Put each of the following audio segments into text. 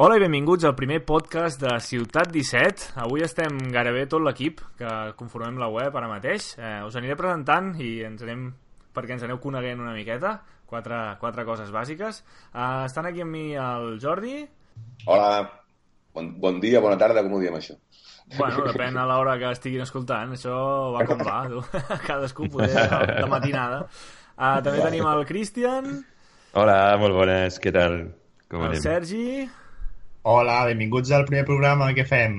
Hola i benvinguts al primer podcast de Ciutat 17. Avui estem gairebé tot l'equip que conformem la web ara mateix. Eh, us aniré presentant i ens anem perquè ens aneu coneguent una miqueta. Quatre, quatre coses bàsiques. Eh, estan aquí amb mi el Jordi. Hola, bon, bon dia, bona tarda, com ho diem això? Bueno, depèn a l'hora que estiguin escoltant. Això va com va, tu. Cadascú poder de, de matinada. Uh, també tenim el Cristian, Hola, molt bones, què tal? Com el anem? Sergi Hola, benvinguts al primer programa que fem.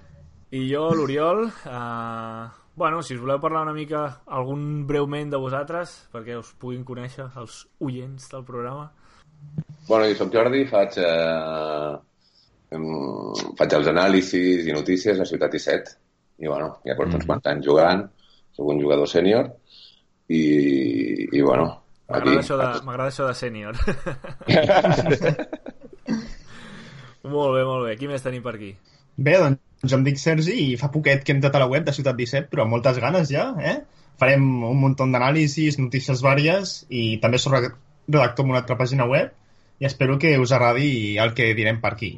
i jo, l'Oriol. Uh, bueno, si us voleu parlar una mica, algun breument de vosaltres, perquè us puguin conèixer els oients del programa. Bueno, jo soc Jordi, faig, eh, faig els anàlisis i notícies a Ciutat 17. I, bueno, ja porto uns quants anys jugant, soc un jugador sènior, i, i, bueno, aquí... M'agrada això, de, m'agrada això de sènior. molt bé, molt bé. Qui més tenim per aquí? Bé, doncs em dic Sergi i fa poquet que hem entrat a la web de Ciutat 17, però amb moltes ganes ja, eh? Farem un munt d'anàlisis, notícies vàries i també soc redactor en una altra pàgina web i espero que us agradi el que direm per aquí.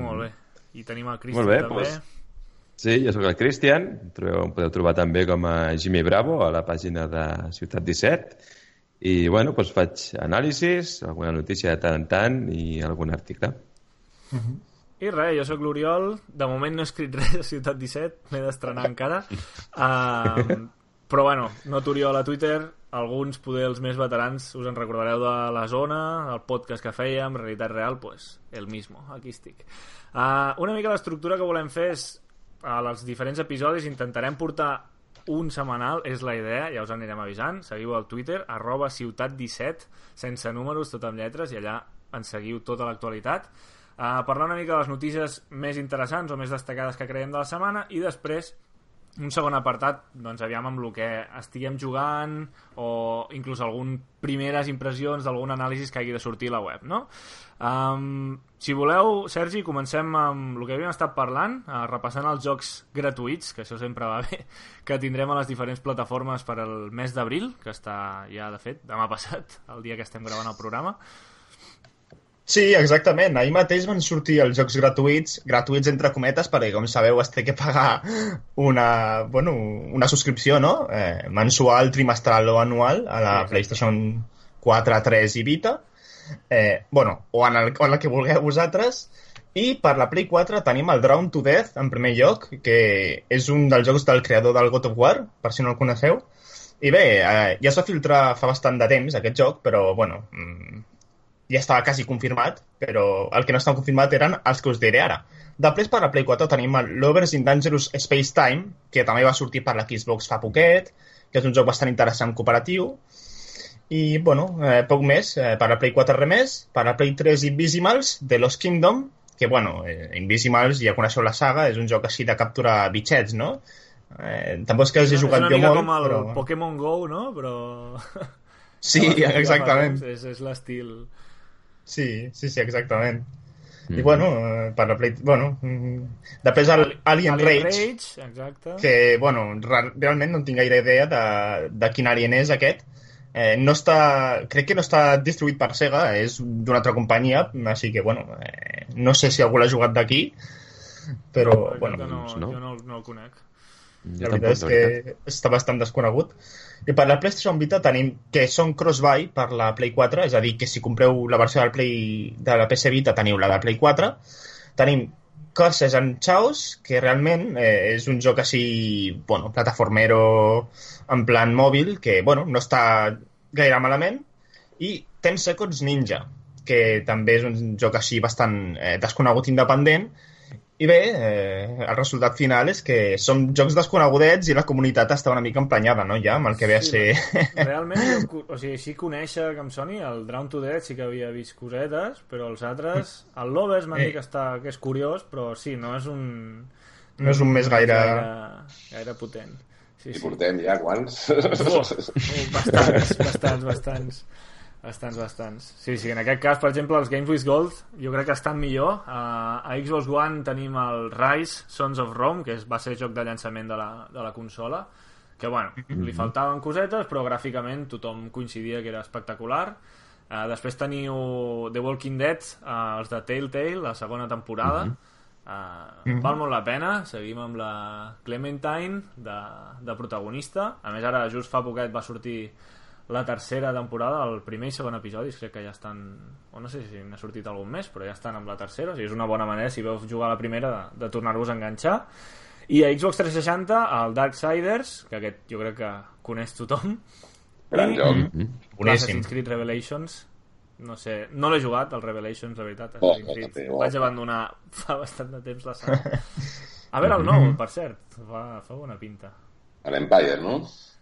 Molt bé. I tenim el Cristian Molt bé, també. doncs, Sí, jo sóc el Cristian, em podeu trobar també com a Jimmy Bravo a la pàgina de Ciutat 17 i bueno, doncs faig anàlisis, alguna notícia de tant en tant i algun article. I res, jo sóc l'Oriol. De moment no he escrit res de Ciutat 17, m'he d'estrenar encara. Uh, però bueno, no Oriol a Twitter. Alguns, poder els més veterans, us en recordareu de La Zona, el podcast que fèiem, Realitat Real, pues el mismo, aquí estic. Uh, una mica l'estructura que volem fer és, als diferents episodis intentarem portar un setmanal, és la idea, ja us anirem avisant. Seguiu al Twitter, arroba ciutat17, sense números, tot amb lletres, i allà ens seguiu tota l'actualitat. Uh, parlar una mica de les notícies més interessants o més destacades que creiem de la setmana i després un segon apartat, doncs aviam amb el que estiguem jugant o inclús algun primeres impressions d'algun anàlisi que hagi de sortir a la web, no? Um, si voleu, Sergi, comencem amb el que havíem estat parlant, uh, repassant els jocs gratuïts, que això sempre va bé, que tindrem a les diferents plataformes per al mes d'abril, que està ja, de fet, demà passat, el dia que estem gravant el programa. Sí, exactament. Ahir mateix van sortir els jocs gratuïts, gratuïts entre cometes, perquè, com sabeu, es té que pagar una, bueno, una subscripció, no? Eh, mensual, trimestral o anual a la Sí, PlayStation 4, 3 i Vita. Eh, bueno, o en, el, o en la que vulgueu vosaltres. I per la Play 4 tenim el Drown to Death, en primer lloc, que és un dels jocs del creador del God of War, per si no el coneixeu. I bé, eh, ja es va filtrar fa bastant de temps, aquest joc, però, bueno, mm, ja estava quasi confirmat, però el que no estava confirmat eren els que us diré ara. Després, per la Play 4, tenim el Lovers in Dangerous Space Time, que també va sortir per la Xbox fa poquet, que és un joc bastant interessant cooperatiu. I, bueno, eh, poc més. Eh, per la Play 4 res més. Per la Play 3 Invisimals, de Lost Kingdom, que, bueno, eh, Invisimals, ja coneixeu la saga, és un joc així de capturar bitxets, no? Eh, tampoc és que hagi és jugat una jo mica molt, com el però... Pokémon GO, no? Però... Sí, exactament. És, és l'estil... Sí, sí, sí, exactament. Mm. I bueno, eh, per la Play... Bueno, mm, després el Alien, Rage, Rage, exacte. que, bueno, re realment no tinc gaire idea de, de quin Alien és aquest. Eh, no està... Crec que no està distribuït per Sega, és d'una altra companyia, així que, bueno, eh, no sé si algú l'ha jugat d'aquí, però, no, bueno, no, doncs no. jo no, no el conec. Jo la veritat és de veritat. que està bastant desconegut. I per la PlayStation Vita tenim que són cross-buy per la Play 4, és a dir, que si compreu la versió del Play, de la PC Vita teniu la de Play 4. Tenim Curses and Chaos, que realment eh, és un joc així, bueno, plataformero en plan mòbil, que, bueno, no està gaire malament. I Ten Seconds Ninja, que també és un joc així bastant eh, desconegut independent, i bé, eh, el resultat final és que són jocs desconegudets i la comunitat està una mica emprenyada, no?, ja, amb el que ve a Sí, ser... Realment, o sigui, sí conèixer que em soni, el Drown to Death sí que havia vist cosetes, però els altres... El Lovers m'han Eh. dit que, està, que és curiós, però sí, no és un... No és un més gaire- Gaire, gaire potent. Sí, I sí. portem ja quants? Oh, bastants, bastants, bastants. Bastants, bastants. Sí, sí, en aquest cas, per exemple, els Games with Gold jo crec que estan millor. Uh, a Xbox One tenim el Rise Sons of Rome, que és, va ser joc de llançament de la, de la consola, que, bueno, li faltaven cosetes, però gràficament tothom coincidia que era espectacular. Uh, després teniu The Walking Dead, uh, els de Telltale, la segona temporada. Mm -hmm. Uh, mm -hmm. Val molt la pena, seguim amb la Clementine de, de protagonista. A més, ara just fa poquet va sortir la tercera temporada, el primer i segon episodis crec que ja estan, o no sé si n'ha sortit algun més, però ja estan amb la tercera, o sigui, és una bona manera, si veu jugar la primera, de, de tornar-vos a enganxar. I a Xbox 360, el Darksiders, que aquest jo crec que coneix tothom, Gran I- joc. Mm -hmm. Boníssim. Assassin's Creed Revelations no sé, no l'he jugat el Revelations la veritat, Oh, Assassin's Creed oh. vaig abandonar fa bastant de temps la saga a veure el nou, per cert fa, fa bona pinta l'Empire, no?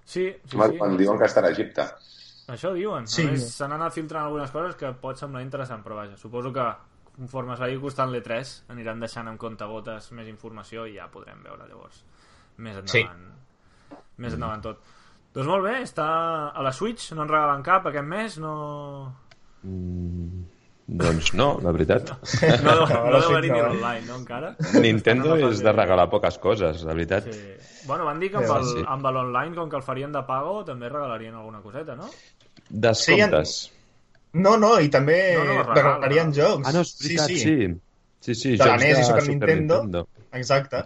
Sí, sí, Quan, sí. quan diuen que estarà a Egipte. això diuen, Sí. a més s'han anat filtrant algunes coses que pot semblar interessant però vaja, suposo que conforme es vagi costant l'E3 aniran deixant en comptagotes més informació i ja podrem veure llavors més Sí. endavant més endavant tot doncs molt bé, està a la Switch no en regalen cap aquest mes no, Doncs no, la veritat. No, no, No, no no deu haver-hi ni online, no, encara? Nintendo en és de regalar poques coses, la veritat. Sí. Bueno, van dir que amb el, sí. amb l'online, com que el farien de pago, també regalarien alguna coseta, no? Descomptes. No, no, i també No, no, regalarien regala. jocs. Ah, no, és veritat, sí. Sí, sí, sí De la jocs NES i de Super Nintendo. Exacte.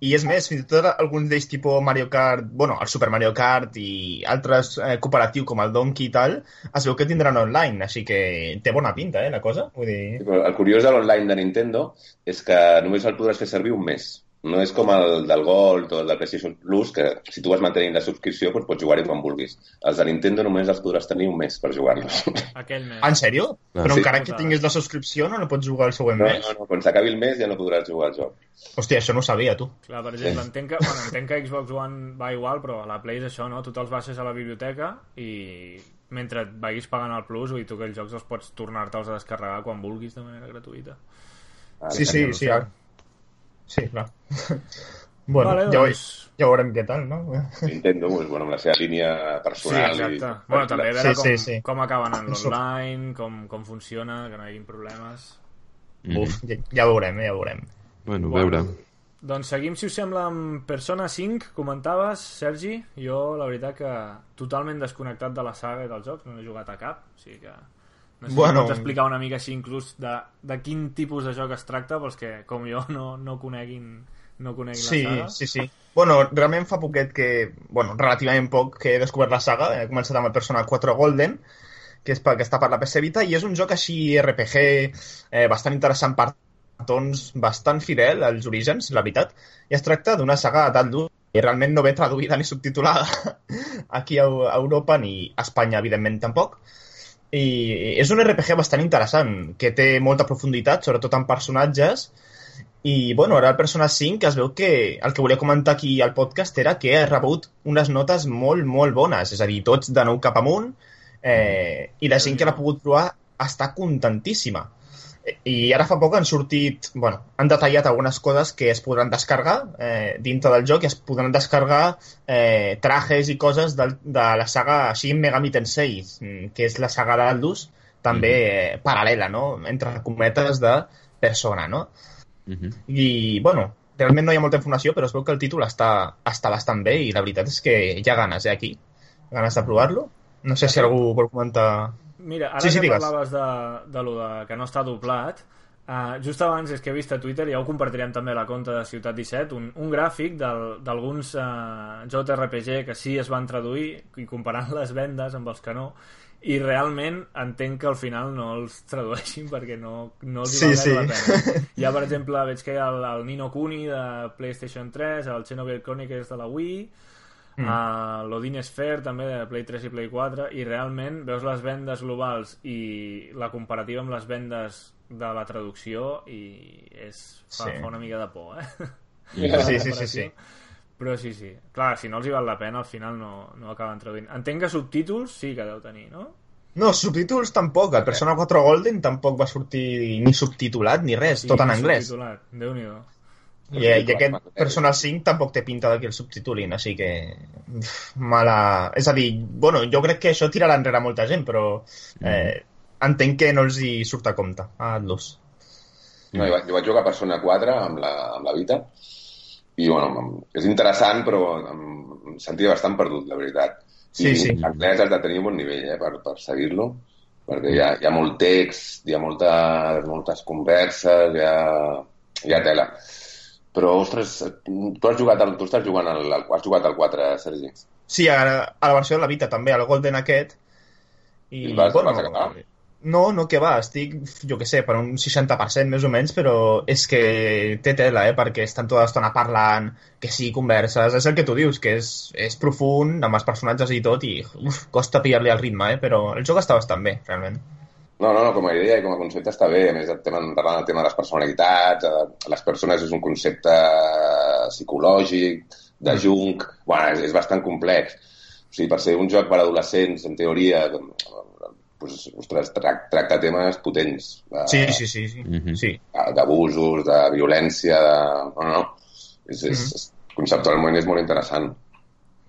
I és més, fins i tot alguns d'ells tipus Mario Kart, bueno, el Super Mario Kart i altres eh, cooperatius com el Donkey i tal, es veu que tindran online, així que té bona pinta, eh, la cosa. Vull dir... Sí, però El curiós de l'online de Nintendo és que només el podràs fer servir un mes. No és com el del Gold o el del PlayStation Plus, que si tu vas mantenint la subscripció doncs pots jugar-hi quan vulguis. Els de Nintendo només els podràs tenir un mes per jugar-los. Aquell mes. Ah, en sèrio? Ah, Però sí. encara que tinguis la subscripció no la pots jugar el següent No, mes? no, no, quan s'acabi el mes ja no podràs jugar al joc. Hòstia, això no ho sabia, tu. Clar, per exemple, entenc que, bueno, entenc que Xbox One va igual, però a la Play és això, no? Tu te'ls baixes a la biblioteca i mentre et vagis pagant el Plus, vull dir, tu aquells jocs els pots tornar-te'ls a descarregar quan vulguis de manera gratuïta. Ah, Sí, sí, no sí. sé. Sí, clar. bueno, vale, ja, ho, doncs... ja veurem què tal, no? Nintendo, doncs, bueno, amb la seva línia Sí, personal. exacte. I... Bueno, també a veure Sí, com, sí, sí. com acaben en l'online, com, com funciona, que no hi hagi problemes. Uf, ja, ja veurem, eh, ja veurem. Bueno, Bueno. veure. Doncs seguim, si us sembla, amb Persona 5, comentaves, Sergi. Jo, la veritat, que totalment desconnectat de la saga i dels jocs, no he jugat a cap, o sigui que... No sé Bueno. si pots explicar una mica així, inclús, de, de quin tipus de joc es tracta, pels que, com jo, no, no coneguin, no coneguin Sí, la saga. sí, sí. Bueno, realment fa poquet que... Bueno, relativament poc que he descobert la saga. He començat amb el Persona 4 Golden, que, és per, que està per la PS Vita, i és un joc així RPG eh, bastant interessant per tons, bastant fidel als orígens, la veritat. I es tracta d'una saga d'Aldus i realment no ve traduïda ni subtitulada aquí a, a Europa ni a Espanya, evidentment, tampoc. I és un RPG bastant interessant, que té molta profunditat, sobretot en personatges, i, bueno, ara el Persona 5 es veu que el que volia comentar aquí al podcast era que ha rebut unes notes molt, molt bones, és a dir, tots de nou cap amunt, eh, i la gent que l'ha pogut provar està contentíssima. I ara fa poc han sortit, bueno, han detallat algunes coses que es podran descarregar eh, dintre del joc i es podran descarregar eh, trajes i coses del, de la saga Shin Megami Tensei, mm, que és la saga d'Aldus, també eh, paral·lela, no?, entre cometes de persona, no? Mhm. I, bueno, realment no hi ha molta informació, però es veu que el títol està, està bastant bé i la veritat és que hi ha ganes, eh, aquí. Ganes de provar-lo. No sé si algú vol comentar... Mira, ara Sí, sí, que digues. parlaves de, de lo de que no està doblat, uh, just abans és que he vist a Twitter, ja ho compartirem també a la compte de Ciutat 17, un, un gràfic d'alguns uh, JRPG que sí es van traduir i comparant les vendes amb els que no, i realment entenc que al final no els tradueixin perquè no, no els hi Sí, val sí. gaire la pena. Ha, per exemple, veig que hi ha el, el Nino Kuni de PlayStation 3, el Xenoblade Chronicles de la Wii, mm. uh, l'Odin Sphere també de Play 3 i Play 4 i realment veus les vendes globals i la comparativa amb les vendes de la traducció i és, fa, Sí. fa una mica de por, eh? Sí, La sí, sí, comparació. sí. Però sí, sí. Clar, si no els hi val la pena, al final no, no acaben traduint. Entenc que subtítols sí que deu tenir, no? No, subtítols tampoc. El Persona 4 Golden tampoc va sortir ni subtitulat ni res, tot en anglès. Subtitulat. Déu-n'hi-do. I, I aquest Persona 5 tampoc té pinta de que el subtitulin, així que... uf, Mala... És a dir, bueno, jo crec que això tirarà enrere molta gent, però eh, entenc que no els hi surt a compte a Atlus. No, jo, vaig, jo vaig jugar a Persona 4 amb la, amb la Vita i, bueno, és interessant, però em, em sentia bastant perdut, la veritat. Sí, I sí. l'anglès has de tenir un bon nivell, eh, per, per seguir-lo. perquè hi ha, hi ha molt text, hi ha molta, moltes converses, hi ha, hi ha tela. Però, ostres, tu has jugat, al, tu estàs jugant al, al, has jugat al 4, Sergi? Sí, a, a la versió de la Vita també, al Golden aquest. I, I vas, bueno, vas acabar? No, no, que va, estic, jo que sé, per un 60% més o menys, però és que té tela, eh, perquè estan tota l'estona parlant, que sí, converses, és el que tu dius, que és, és profund, amb els personatges i tot, i uf, costa pillar-li el ritme, eh, però el joc està bastant bé, realment. No, no, no, com a idea i com a concepte està bé. A més, el tema, parlant del tema de les personalitats, eh, les persones és un concepte psicològic, de mm. junk... Bueno, és, és bastant complex. O sigui, per ser un joc per adolescents, en teoria, pues, ostres, tracta temes potents. De, sí, sí, sí. sí. Mm -hmm. sí. D'abusos, de violència, de... No, no. És, és, mm -hmm. conceptualment és molt interessant.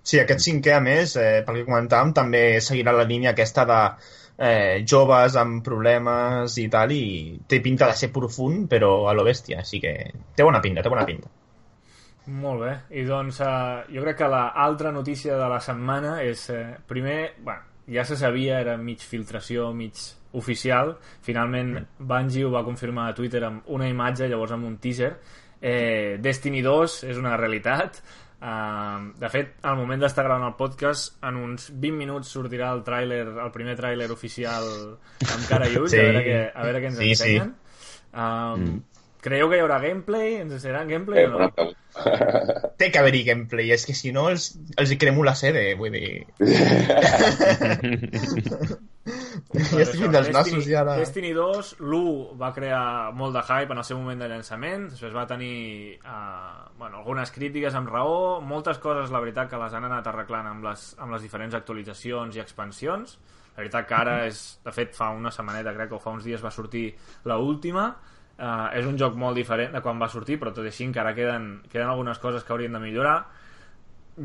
Sí, aquest cinquè, a més, eh, pel que comentàvem, també seguirà la línia aquesta de eh, joves amb problemes i tal, i té pinta de ser profund, però a lo bèstia, així que té bona pinta, té bona pinta. Molt bé, i doncs eh, jo crec que l'altra notícia de la setmana és, eh, primer, bueno, ja se sabia, era mig filtració, mig oficial, finalment mm. Bungie ho va confirmar a Twitter amb una imatge, llavors amb un teaser, eh, Destiny 2 és una realitat, Uh, de fet, al moment d'estar gravant el podcast, en uns 20 minuts sortirà el tràiler, el primer tràiler oficial amb cara i ulls, sí. a, veure què, a veure què ens sí, ensenyen. Sí. Um, mm. Creieu que hi haurà gameplay? Ens serà gameplay eh, o no? Té que haver-hi gameplay, és que si no els, els hi cremo la sede, vull dir... ja estic fins als nassos i ara... Destiny 2, l'1 va crear molt de hype en el seu moment de llançament, després va tenir uh, bueno, algunes crítiques amb raó, moltes coses, la veritat, que les han anat arreglant amb les, amb les diferents actualitzacions i expansions. La veritat que ara és, de fet, fa una setmaneta, crec, o fa uns dies va sortir la última, Uh, és un joc molt diferent de quan va sortir, però tot i així encara queden, queden algunes coses que haurien de millorar.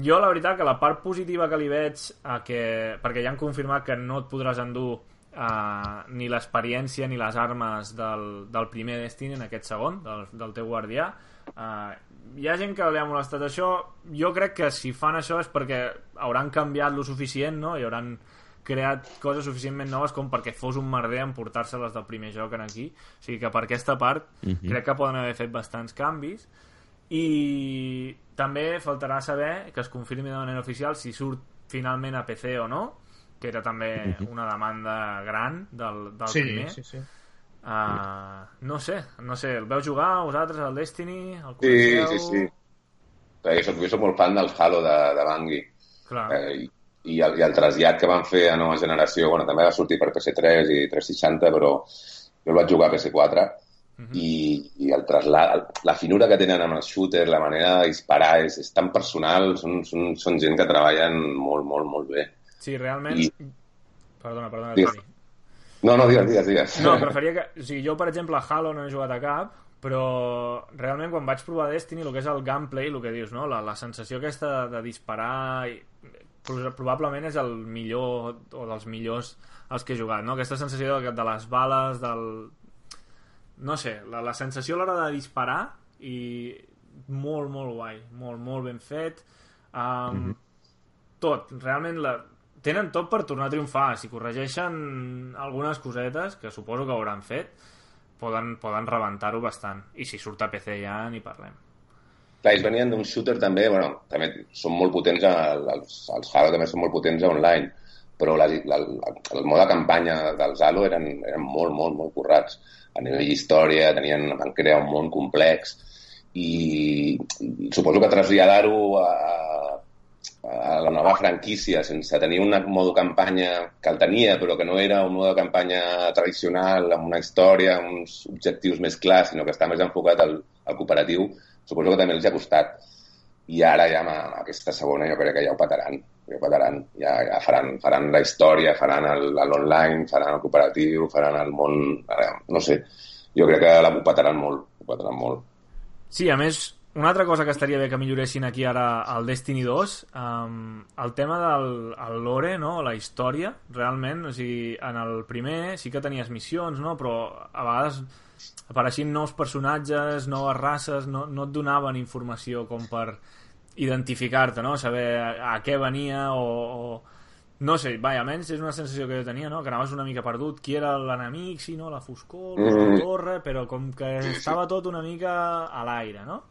Jo, la veritat, que la part positiva que li veig, a que, perquè ja han confirmat que no et podràs endur uh, ni l'experiència ni les armes del, del primer Destiny en aquest segon, del, del teu guardià, uh, hi ha gent que li ha molestat això. Jo crec que si fan això és perquè hauran canviat lo suficient, no? I hauran creat coses suficientment noves com perquè fos un merder emportar-se-les del primer joc en aquí. O sigui que per aquesta part uh mhm. -huh. crec que poden haver fet bastants canvis i també faltarà saber que es confirmi de manera oficial si surt finalment a PC o no, que era també una demanda gran del, del sí, primer. Sí, sí. Uh, no sé, no sé, el veu jugar vosaltres, el Destiny? El sí, sí, sí. Perquè soc, jo soc molt fan del Halo de, de Bungie. Clar. Eh, i el, i el trasllat que van fer a nova generació, bueno, també va sortir per PS3 i 360, però jo el vaig jugar a PS4 uh -huh. i, i el trasllat, la finura que tenen amb els shooters, la manera de disparar és, és tan personal, són, són, són gent que treballen molt, molt, molt bé. Sí, realment... I... Perdona, perdona, Toni. No, no, digues, digues, digues. No, preferia que... O sigui, jo, per exemple, a Halo no he jugat a cap, però realment quan vaig provar Destiny, el que és el gameplay, el que dius, no? La, la sensació aquesta de, de disparar... I probablement és el millor o dels millors els que he jugat, no? Aquesta sensació de, de les bales, del... No sé, la, la sensació a l'hora de disparar i molt, molt guai, molt, molt ben fet. Um, mm -hmm. Tot, realment la... tenen tot per tornar a triomfar. Si corregeixen algunes cosetes, que suposo que hauran fet, poden, poden rebentar-ho bastant. I si surt a PC ja ni parlem. Clar, ells venien d'un shooter també, bueno, també són molt potents, els, els Halo també són molt potents online, però la, la, el mode de campanya dels Halo eren, eren molt, molt, molt currats. A nivell d'història, tenien, van crear un món complex i, i suposo que traslladar-ho a, a la nova franquícia sense tenir un mode de campanya que el tenia, però que no era un mode de campanya tradicional, amb una història, amb uns objectius més clars, sinó que està més enfocat al, al cooperatiu, suposo que també els ha costat. I ara ja amb aquesta segona jo crec que ja ho petaran. Petaran. Ja, ja faran, faran la història, faran l'online, faran el cooperatiu, faran el món... No sé, jo crec que la ho petaran molt. Ho petaran molt. Sí, a més, una altra cosa que estaria bé que milloressin aquí ara al Destiny 2, um, el tema del el lore, no? la història, realment, o sigui, en el primer sí que tenies missions, no? però a vegades apareixien nous personatges, noves races, no, no et donaven informació com per identificar-te, no? saber a, a què venia o, o no sé, vaja, almenys és una sensació que jo tenia, no? Que anaves una mica perdut. Qui era l'enemic, sí, no? La foscor, Mm. la torre, però com que estava tot una mica a l'aire, no?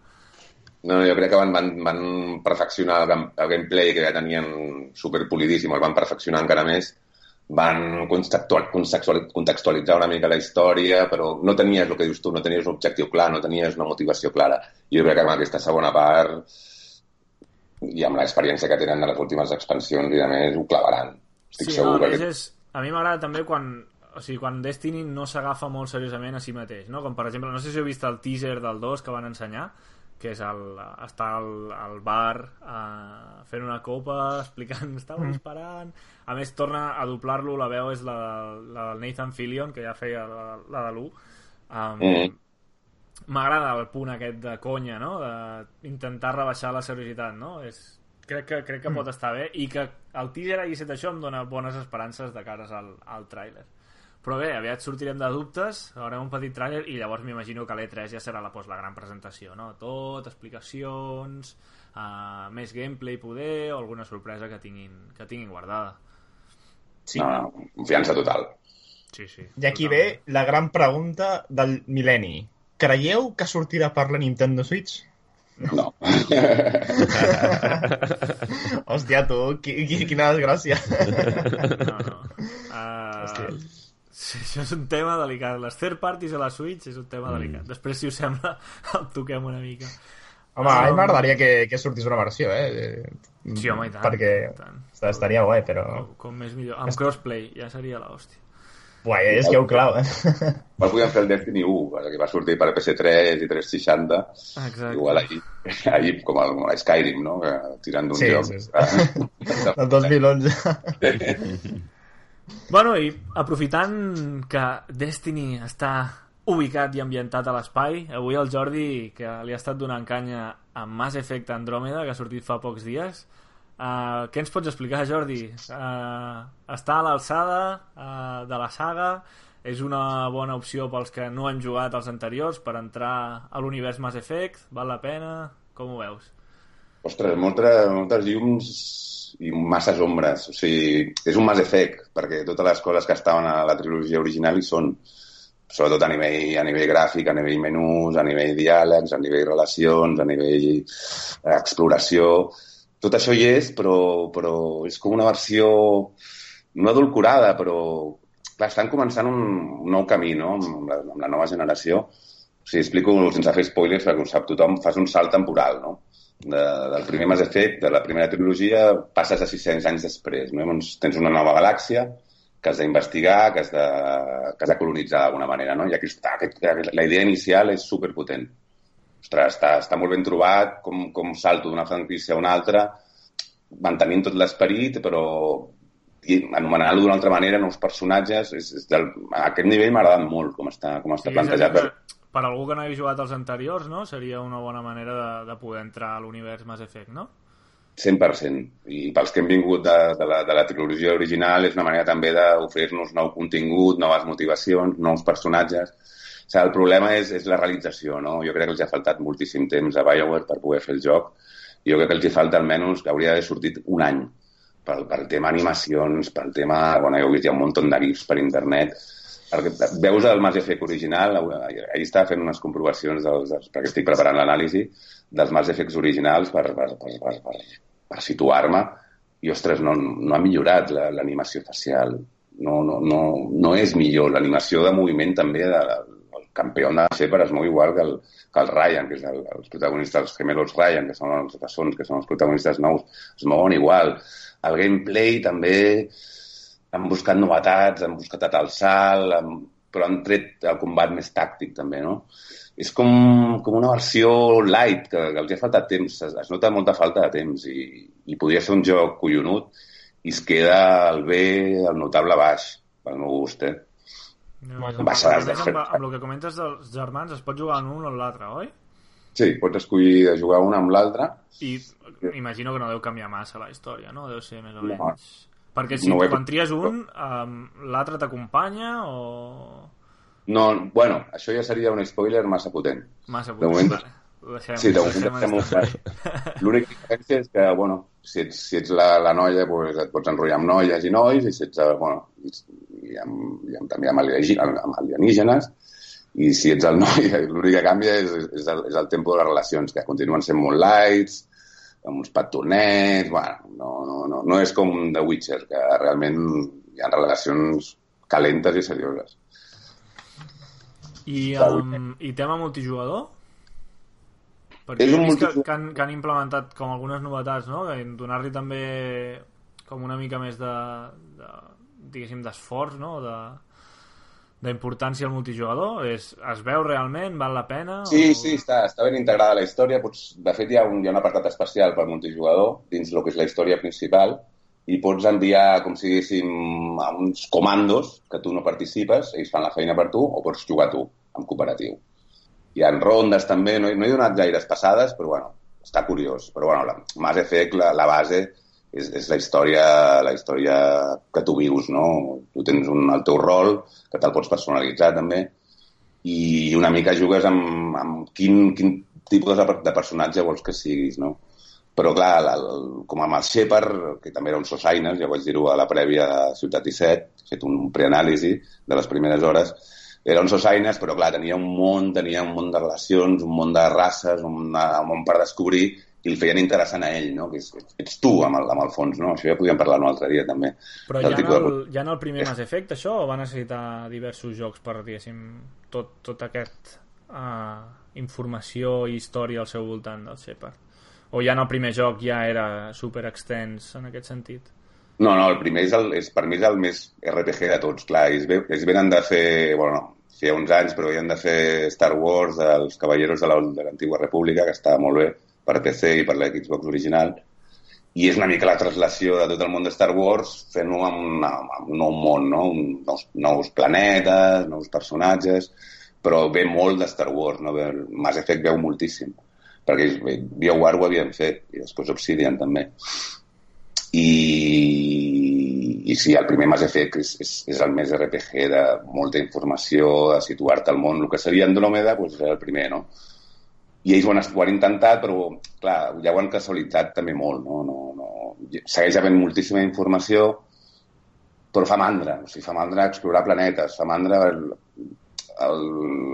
No, jo crec que van, van, van perfeccionar el, el gameplay que ja tenien superpolidíssim, el van perfeccionar encara més, van contextual, contextual, contextualitzar una mica la història, però no tenies el que dius tu, no tenies un objectiu clar, no tenies una motivació clara. I jo crec que amb aquesta segona part i amb l'experiència que tenen de les últimes expansions i a més ho clavaran. Estic sí, segur no, a, que... és, a mi m'agrada també quan o sigui, quan Destiny no s'agafa molt seriosament a si mateix, no? Com per exemple, no sé si heu vist el teaser del 2 que van ensenyar, que és el, està al, al bar uh, fent una copa, explicant estava disparant, a més torna a doblar-lo la veu és la, la del Nathan Fillion que ja feia la, la de l'1 um, Mm. M'agrada el punt aquest de conya no? d'intentar rebaixar la seriositat no? és, crec que, crec que pot estar bé i que el teaser hagi estat això em dona bones esperances de cares al, al tràiler però bé, aviat sortirem de dubtes haurem un petit tràiler i llavors m'imagino que l'E3 ja serà la, pues, la gran presentació no? tot, explicacions uh, més gameplay poder o alguna sorpresa que tinguin, que tinguin guardada Sí. No, no, confiança total. sí, sí, I aquí ve la gran pregunta del mil·lenni. Creieu que sortirà per la Nintendo Switch? No. Hòstia, tu, qui, qui, quina desgràcia. no, no. Uh, sí, això és un tema delicat. Les third parties a la Switch és un tema delicat. Després, si us sembla, el toquem una mica. Home, a mi m'agradaria que, que sortís una versió, eh? Sí, home, i tant. Perquè i tant. estaria guai, però... Com, com més millor. Amb crossplay, ja seria l'hòstia. Guai, és que ho clau, eh? Igual podíem fer el Destiny 1, que va sortir per PS3 i 360. Exacte. Igual ahir, ahir com el, el Skyrim, no? Que, tirant d'un Sí, joc. sí, sí. Del 2011. Bueno, i aprofitant que Destiny està ubicat i ambientat a l'espai, avui el Jordi, que li ha estat donant canya amb Mass Effect Andromeda, que ha sortit fa pocs dies, uh, què ens pots explicar, Jordi? Uh, està a l'alçada uh, de la saga, és una bona opció pels que no hem jugat als anteriors per entrar a l'univers Mass Effect? Val la pena? Com ho veus? Ostres, moltes, moltes llums i masses ombres. O sigui, és un Mass Effect, perquè totes les coses que estaven a la trilogia original hi són, sobretot a nivell, a nivell gràfic, a nivell menús, a nivell diàlegs, a nivell relacions, a nivell eh, exploració... Tot això hi és, però, però és com una versió no adulcorada, però clar, estan començant un, un nou camí, no?, amb la, amb la nova generació. O sigui, explico sense fer spoilers, perquè ho sap tothom, fas un salt temporal, no? De, del primer Mass Effect, de la primera trilogia, passes a 600 anys després. No? Llavors tens una nova galàxia que has d'investigar, que, has de, que has de colonitzar d'alguna manera. No? I aquí està, aquest, la idea inicial és superpotent. Ostres, està, està molt ben trobat, com, com salto d'una franquícia a una altra, mantenint tot l'esperit, però i anomenant-lo d'una altra manera, nous personatges, és, és del, a aquest nivell m'ha agradat molt com està, com està Sí, plantejat. que per algú que no hagi jugat als anteriors, no? Seria una bona manera de, de poder entrar a l'univers Mass Effect, no? 100%. I pels que hem vingut de, de, la, de la trilogia original és una manera també d'oferir-nos nou contingut, noves motivacions, nous personatges. O sigui, el problema és, és la realització, no? Jo crec que els ha faltat moltíssim temps a BioWare per poder fer el joc. Jo crec que els hi falta almenys que hauria d'haver sortit un any pel, pel tema animacions, pel tema... Bueno, jo he vist ja un munt de gifs per internet. El que, veus el Mass Effect original, ahir estava fent unes comprovacions dels, dels, perquè estic preparant l'anàlisi dels Mass Effects originals per, per, per, per, per, per situar-me i, ostres, no, no ha millorat la- l'animació facial. No, no, no, no és millor. L'animació de moviment també de, campió de Shepard es mou igual que el, que el Ryan, que és el, els protagonistes, els gemelos Ryan, que són els bessons, que són els protagonistes nous, es mouen igual. El gameplay també han buscat novetats, han buscat atar el salt, han, però han tret el combat més tàctic també, no? És com, com una versió light, que, que els ha faltat temps, es, es nota molta falta de temps i, i podria ser un joc collonut i es queda el bé, el notable baix, pel meu gust, eh? No. Bueno, amb, de- amb el que comentes dels germans es pot jugar en un o en l'altre, oi? Sí, pots escollir de jugar un amb l'altre. I imagino que no deu canviar massa la història, no? Deu ser més o No. menys... Perquè si No he- quan tries un, um, l'altre t'acompanya o... No, bueno, això ja seria un spoiler massa potent. Massa De moment- Vale. Ho deixem, Sí, de moment deixem clar. L'única diferència és que, bueno, si ets, si ets la, la noia, pues, et pots enrotllar amb noies i nois, i si ets, eh, bueno, i, amb, i amb, també amb, amb alienígenes, i si ets el noi, l'únic que canvia és, és, el, és el tempo de les relacions, que continuen sent molt lights, amb uns petonets, bueno, no, no, no, no és com The Witcher, que realment hi ha relacions calentes i serioses. I, um, i tema multijugador? Perquè És un vist que, que, han, que han implementat com algunes novetats, no? Que Donar-li també com una mica més de, de diguéssim, d'esforç, no? De, d'importància al multijugador. És, es veu realment? Val la pena? Sí, o... sí, està, està ben integrada la història. Pots, de fet, hi ha, un, hi ha un apartat especial per multijugador dins el que és la història principal i pots enviar, com si diguéssim, a uns comandos que tu no participes, ells fan la feina per tu, o pots jugar tu, en cooperatiu. Hi ha rondes també, no, no he donat gaires passades, però bueno, està curiós. Però bueno, la, Mass Effect, la, la base, és, és la història, la història que tu vius, no? Tu tens un, el teu rol, que te'l pots personalitzar també, i una mica jugues amb, amb quin, quin tipus de, personatge vols que siguis, no? Però, clar, el, el, com amb el Shepard, que també era un Sosaines, ja vaig dir-ho a la prèvia de Ciutat 17, he fet un preanàlisi de les primeres hores, era un Sosaines, però, clar, tenia un món, tenia un món de relacions, un món de races, un, un món per descobrir, i el feien interessant a ell, no? Que és, ets tu, amb el, amb el fons, no? Això ja podíem parlar un altre dia, també. Però ja en, el, ja en el primer Mass Effect, això, o va necessitar diversos jocs per, diguéssim, tot, tot aquest uh, informació i història al seu voltant del Shepard? O ja en el primer joc ja era super extens en aquest sentit? No, no, el primer és, el, és per mi és el més RPG de tots, clar. Ells, ve, ells venen de fer, bueno, feia uns anys, però havien de fer Star Wars dels Caballeros de la- de l'Antigua República, que estava molt bé per PC i per la Xbox original, i és una mica la translació de tot el món de Star Wars fent-ho amb, amb un nou món, no? Un, nous, nous planetes, nous personatges, però ve molt de Star Wars, no? Mass Effect veu moltíssim, perquè BioWare ho havien fet, i després Obsidian també i, i sí, el primer Mass Effect és, és, és el més RPG de molta informació, de situar-te al món. El que seria Andròmeda doncs, era el primer, no? I ells ho han, ho han intentat, però, clar, ja ho han casualitzat també molt, no? no, no segueix havent moltíssima informació, però fa mandra, o sigui, fa mandra explorar planetes, fa mandra el, el,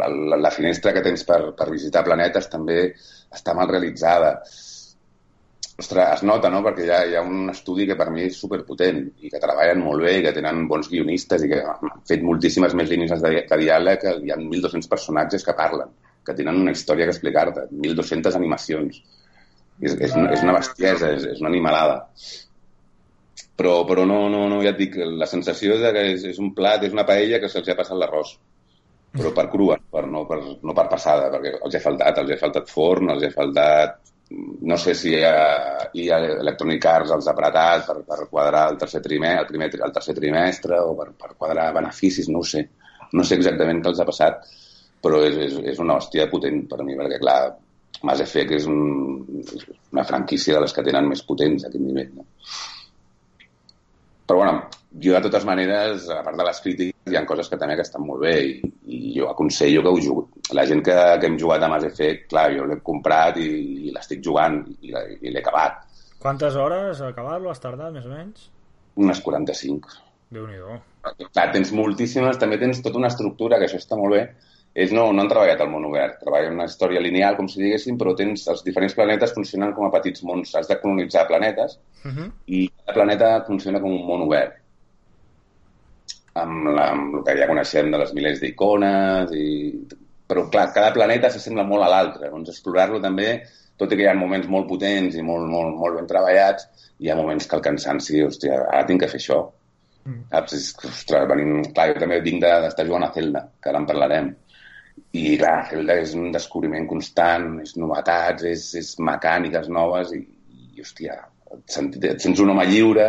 el, la finestra que tens per, per visitar planetes també està mal realitzada ostres, es nota, no?, perquè hi ha, hi ha un estudi que per mi és superpotent i que treballen molt bé i que tenen bons guionistes i que han fet moltíssimes més línies de, de diàleg, que hi ha 1.200 personatges que parlen, que tenen una història que explicar-te, 1.200 animacions. És, és, una, és una bestiesa, és, és una animalada. Però, però no, no, no, ja et dic, la sensació és de que és, és un plat, és una paella que se'ls ha passat l'arròs però per crua, per, no, per, no per passada, perquè els ha faltat, els ha faltat forn, els ha faltat no sé si ha, hi ha Electronic Arts els ha apretat per, per quadrar el tercer trimestre, el, primer, el tercer trimestre o per, per quadrar beneficis, no ho sé. No sé exactament què els ha passat, però és, és, és una hòstia potent per a mi, perquè clar, Mass Effect és, un, una franquícia de les que tenen més potents a aquest nivell. No? Però bueno, jo de totes maneres, a part de les crítiques, hi ha coses que també que estan molt bé i, i jo aconsello que ho jugo. La gent que, que hem jugat a Mass Effect, clar, jo l'he comprat i, i l'estic jugant i, i l'he acabat. Quantes hores a acabar-lo has tardat, més o menys? Unes 45. Déu-n'hi-do. Clar, tens moltíssimes, també tens tota una estructura, que això està molt bé. Ells no, no han treballat al món obert, treballen una història lineal, com si diguéssim, però tens, els diferents planetes funcionen com a petits mons. Has de colonitzar planetes Uh -huh. i cada planeta funciona com un món obert amb, la, amb el que ja coneixem de les milers d'icones i... però clar, cada planeta s'assembla molt a l'altre doncs explorar-lo també tot i que hi ha moments molt potents i molt, molt, molt ben treballats hi ha moments que el cansanci hòstia, ara tinc que fer això. Saps? És, que, ostres, venim... clar, jo també vinc de- d'estar jugant a Zelda que ara en parlarem. I clar, Zelda és un descobriment constant, és novetats, és, és mecàniques noves i, i hòstia, et, sent, et sents un home lliure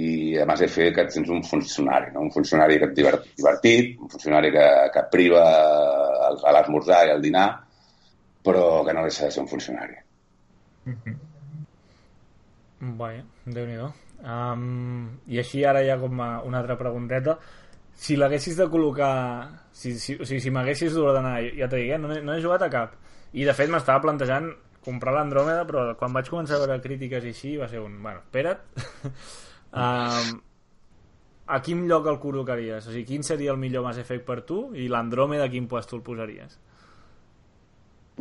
i a més he fet que et sents un funcionari, no? un funcionari que et divert, divertit, un funcionari que, que priva a l'esmorzar i al dinar, però que no deixa de ser un funcionari. Vaja, déu nhi um, I així ara ja com a una altra pregunteta. Si l'haguessis de col·locar... Si, si, o sigui, si m'haguessis d'ordenar, ja t'ho dic, eh? no, no he jugat a cap. I de fet m'estava plantejant comprar l'Andròmeda, però quan vaig començar a veure crítiques i així va ser un... Bueno, espera't. um, a quin lloc el col·locaries? O sigui, quin seria el millor Mass Effect per tu i l'Andròmeda a quin puesto el posaries?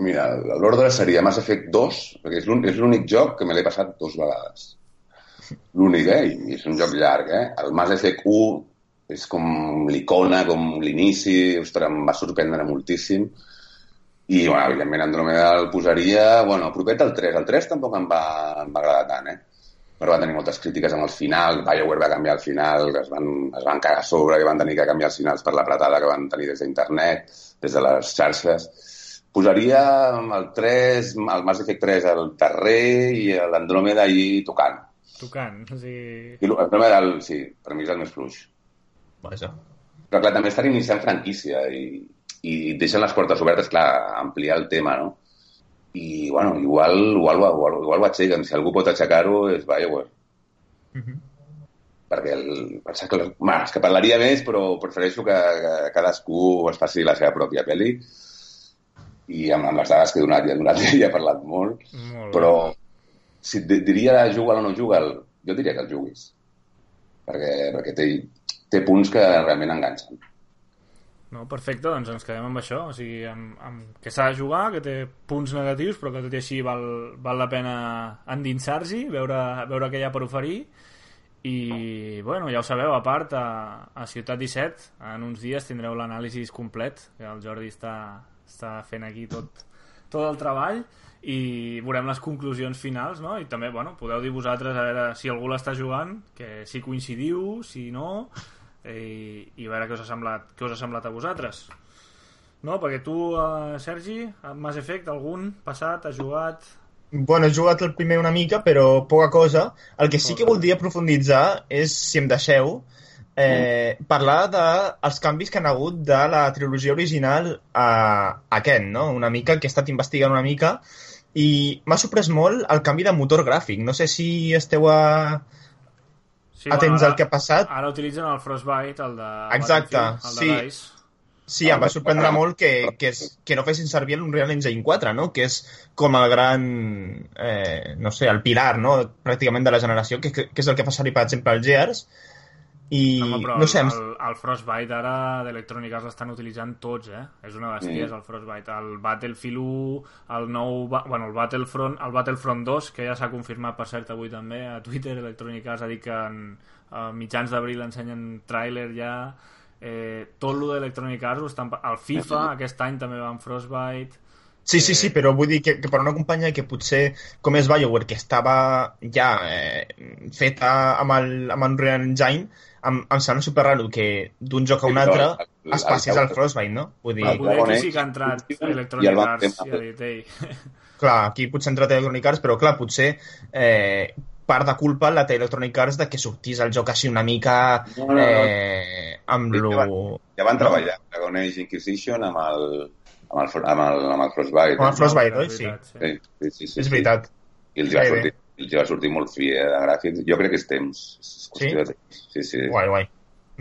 Mira, l'ordre seria Mass Effect 2, perquè és l'ún- és l'únic joc que me l'he passat dos vegades. L'únic, eh? I és un joc llarg, eh? El Mass Effect 1 és com l'icona, com l'inici, ostres, em va sorprendre moltíssim. I, bueno, evidentment, Andromeda el posaria... Bueno, propet al 3. El 3 tampoc em va, em va agradar tant, eh? Però va tenir moltes crítiques amb el final, BioWare va canviar el final, es van, es van cagar a sobre, que van tenir que canviar els finals per l'apretada que van tenir des d'internet, des de les xarxes. Posaria el 3, el Mass Effect 3 el darrer i l'Andromeda ahí tocant. Tocant, o sigui... I l'Andromeda, el, sí, per mi és el més fluix. Vaja. Però clar, també estan iniciant franquícia i, i deixen les portes obertes, clar, ampliar el tema, no? I, bueno, igual, igual, igual, igual ho aixequen. Si algú pot aixecar-ho és BioWare. Mhm. Perquè el, pensa que, ma, és que parlaria més, però prefereixo que, que cadascú es faci la seva pròpia pel·li i amb, amb les dades que he donat, ja he donat, ja he parlat molt, Molt bé. però si et di- diria juga'l o no juga'l, jo diria que el juguis. Perquè, perquè té, té punts que realment enganxen. No, perfecte, doncs ens quedem amb això, o sigui, amb, amb que s'ha de jugar, que té punts negatius, però que tot i així val, val la pena endinsar-s'hi, veure, veure què hi ha per oferir, i, bueno, ja ho sabeu, a part, a, a Ciutat 17, en uns dies tindreu l'anàlisi complet, que el Jordi està, està fent aquí tot, tot el treball, i veurem les conclusions finals, no? I també, bueno, podeu dir vosaltres a veure si algú l'està jugant, que si coincidiu, si no, i, i a veure què us ha semblat, què us ha semblat a vosaltres. No? Perquè tu, uh, Sergi, Mass Effect, algun passat, has jugat... Bueno, he jugat el primer una mica, però poca cosa. El que sí que voldria profunditzar és, si em deixeu, eh, parlar dels canvis que han hagut de la trilogia original a, a aquest, no? Una mica, que he estat investigant una mica, i m'ha sorprès molt el canvi de motor gràfic. No sé si esteu a... Sí, atents ara, al que ha passat. Ara utilitzen el Frostbite, el de Exacte, el sí. de DICE. Sí, em va sorprendre molt que, que, és, que no fessin servir l'Unreal Engine 4, no? que és com el gran, eh, no sé, el pilar no? pràcticament de la generació, que, que és el que fa servir, per exemple, el Gears. I, Home, però no sé, el, el, Frostbite ara d'Electronic Arts l'estan utilitzant tots, eh? És una bestiesa, el Frostbite. El Battlefield 1, el nou... Bueno, el Battlefront, el Battlefront 2, que ja s'ha confirmat, per cert, avui també, a Twitter, Electronic Arts ha dit que en, a mitjans d'abril ensenyen tràiler ja... Eh, tot lo d'Electronic Arts estan... El FIFA, aquest any també va amb Frostbite... Sí, sí, sí, però vull dir que, que per una companyia que potser, com és BioWare, que estava ja eh, feta amb el, amb Unreal Engine, em, em sembla super raro que d'un joc a un altre es passés al Frostbite, no? Vull dir, Poder aquí sí que ha entrat Electronic van Arts i ha dit, ei, clar, aquí potser ha entrat Electronic Arts, però clar, potser eh, part de culpa la té Electronic Arts de que sortís el joc així una mica No, no, no. eh, amb Sí, lo... ja Ja van treballar Dragon Age Inquisition amb el, amb el, amb el, amb el Frostbite. Amb el Frostbite, oi? Sí, Sí, sí, sí, sí, és sí. veritat. I els va, sortir, els va sortir molt fi eh, de gràfics. Jo crec que és temps. És Sí? de temps. Sí, sí. Guai, guai.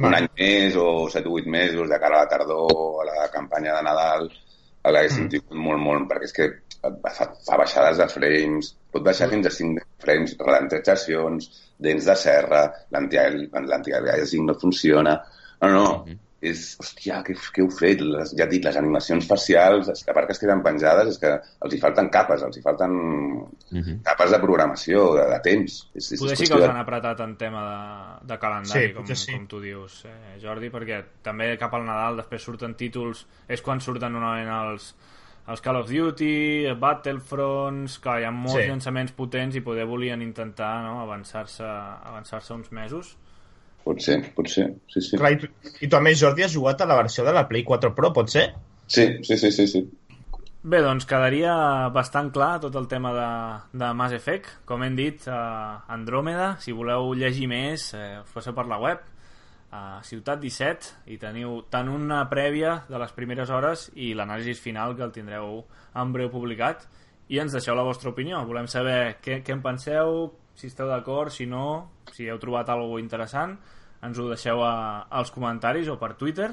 Un any més o 7 o 8 mesos de cara a la tardor, a la campanya de Nadal, l'haguéssim Mm. tingut molt, molt, perquè és que fa, fa baixades de frames, pot baixar fins a 5 frames, ralentitzacions, dents de serra, l'antialiasing no funciona. No, no, Mhm. És, hòstia, què, què heu fet? Les, ja et dic, les animacions facials, és que a part que es queden penjades, és que els hi falten capes, els hi falten Mhm. capes de programació, de, de temps. És, és Poder sí que els de- han apretat en tema de, de calendari, Sí, com, potser sí. com tu dius, eh, Jordi, perquè també cap al Nadal després surten títols, és quan surten normalment els, els Call of Duty, Battlefronts, clar, hi ha molts Sí. llançaments potents i poder volien intentar no, avançar-se avançar uns mesos. Pot ser, pot ser, sí, sí. Clar, i, tu, I tu, a més, Jordi, has jugat a la versió de la Play 4 Pro, pot ser? Sí, sí, sí, sí, sí. Bé, doncs quedaria bastant clar tot el tema de, de Mass Effect. Com hem dit, eh, Andròmeda, si voleu llegir més, eh, us passeu per la web, a Ciutat 17, i teniu tant una prèvia de les primeres hores i l'anàlisi final, que el tindreu en breu publicat, i ens deixeu la vostra opinió. Volem saber què, què en penseu, si esteu d'acord, si no, si heu trobat alguna interessant, ens ho deixeu a, als comentaris o per Twitter.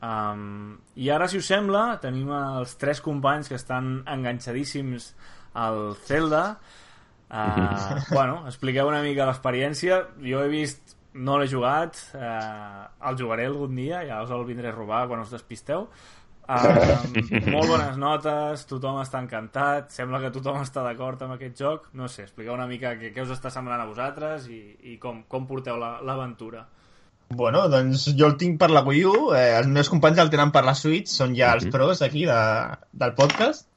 Um, I ara, si us sembla, tenim els tres companys que estan enganxadíssims al Zelda. Uh, bueno, expliqueu una mica l'experiència. Jo he vist, no l'he jugat, uh, el jugaré algun dia, ja us el vindré a robar quan us despisteu. Uh, molt bones notes, tothom està encantat, sembla que tothom està d'acord amb aquest joc. No sé, expliqueu una mica què, què us està semblant a vosaltres i, i com, com porteu l'aventura. La, Bueno, doncs jo el tinc per la Wii U, eh, els meus companys el tenen per la Switch, són ja els pros aquí de, del podcast.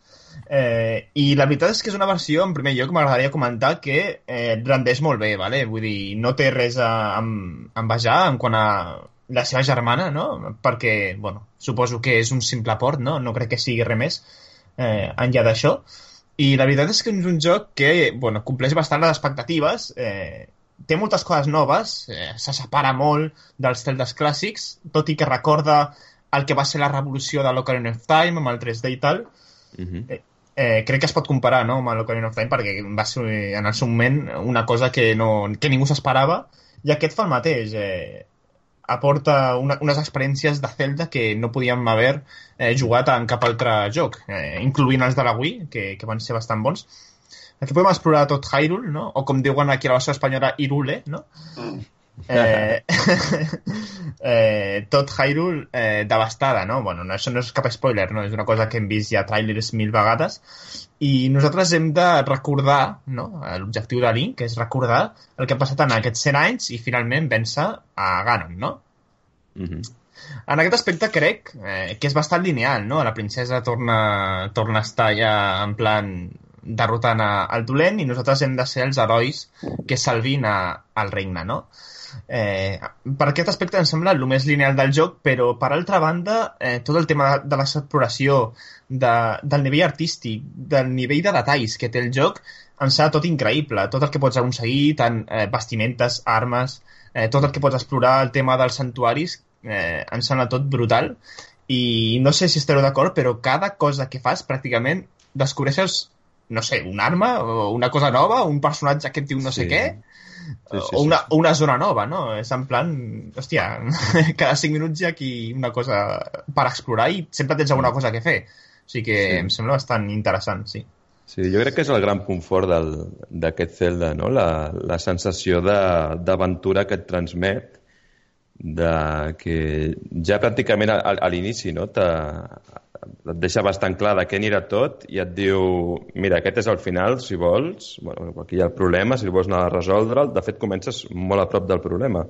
Eh, I la veritat és que és una versió, en primer lloc, m'agradaria comentar que eh, rendeix molt bé, vale? vull dir, no té res a, a envejar en quant a la seva germana, no? Perquè, bueno, suposo que és un simple port, no? No crec que sigui res més eh, enllà d'això. I la veritat és que és un joc que, bueno, compleix bastant les expectatives, eh, té moltes coses noves, eh, se separa molt dels Zeldas clàssics, tot i que recorda el que va ser la revolució de l'Ocarina of Time amb el 3D i tal. Uh -huh. eh, eh, crec que es pot comparar no, amb l'Ocarina of Time perquè va ser en el seu moment una cosa que, no, que ningú s'esperava i aquest fa el mateix. Eh, aporta una, unes experiències de Zelda que no podíem haver eh, jugat en cap altre joc, eh, incloent els de la Wii, que, que van ser bastant bons Aquí podem explorar tot Hyrule, no? O com diuen aquí a la versió espanyola, Irule, no? Mm. Eh, eh, tot Hyrule eh, devastada, no? Bueno, no, això no és cap spoiler, no? És una cosa que hem vist ja trailers mil vegades i nosaltres hem de recordar, no? L'objectiu de Link és recordar el que ha passat en aquests 100 anys i finalment vèncer a Ganon, no? Mm -hmm. En aquest aspecte crec eh, que és bastant lineal, no? La princesa torna, torna a estar ja en plan derrotant a, el dolent i nosaltres hem de ser els herois que salvin a, al regne, no? Eh, per aquest aspecte em sembla el més lineal del joc, però per altra banda, eh, tot el tema de l'exploració, de, del nivell artístic, del nivell de detalls que té el joc, em sembla tot increïble. Tot el que pots aconseguir, tant eh, vestimentes, armes, eh, tot el que pots explorar, el tema dels santuaris, eh, em sembla tot brutal. I no sé si estareu d'acord, però cada cosa que fas, pràcticament, descobreixes no sé, un arma o una cosa nova, un personatge que et diu no sí. sé què, sí, sí, o, una, sí. una zona nova, no? És en plan, hòstia, cada 5 minuts hi ha aquí una cosa per explorar i sempre tens alguna cosa que fer. O sigui que sí. em sembla bastant interessant, sí. Sí, jo crec que és el gran punt fort d'aquest Zelda, no? La, la sensació d'aventura que et transmet de que ja pràcticament a, a l'inici no? et deixa bastant clar de què anirà tot i et diu, mira, aquest és el final, si vols, bueno, aquí hi ha el problema, si vols anar a resoldre'l, de fet comences molt a prop del problema.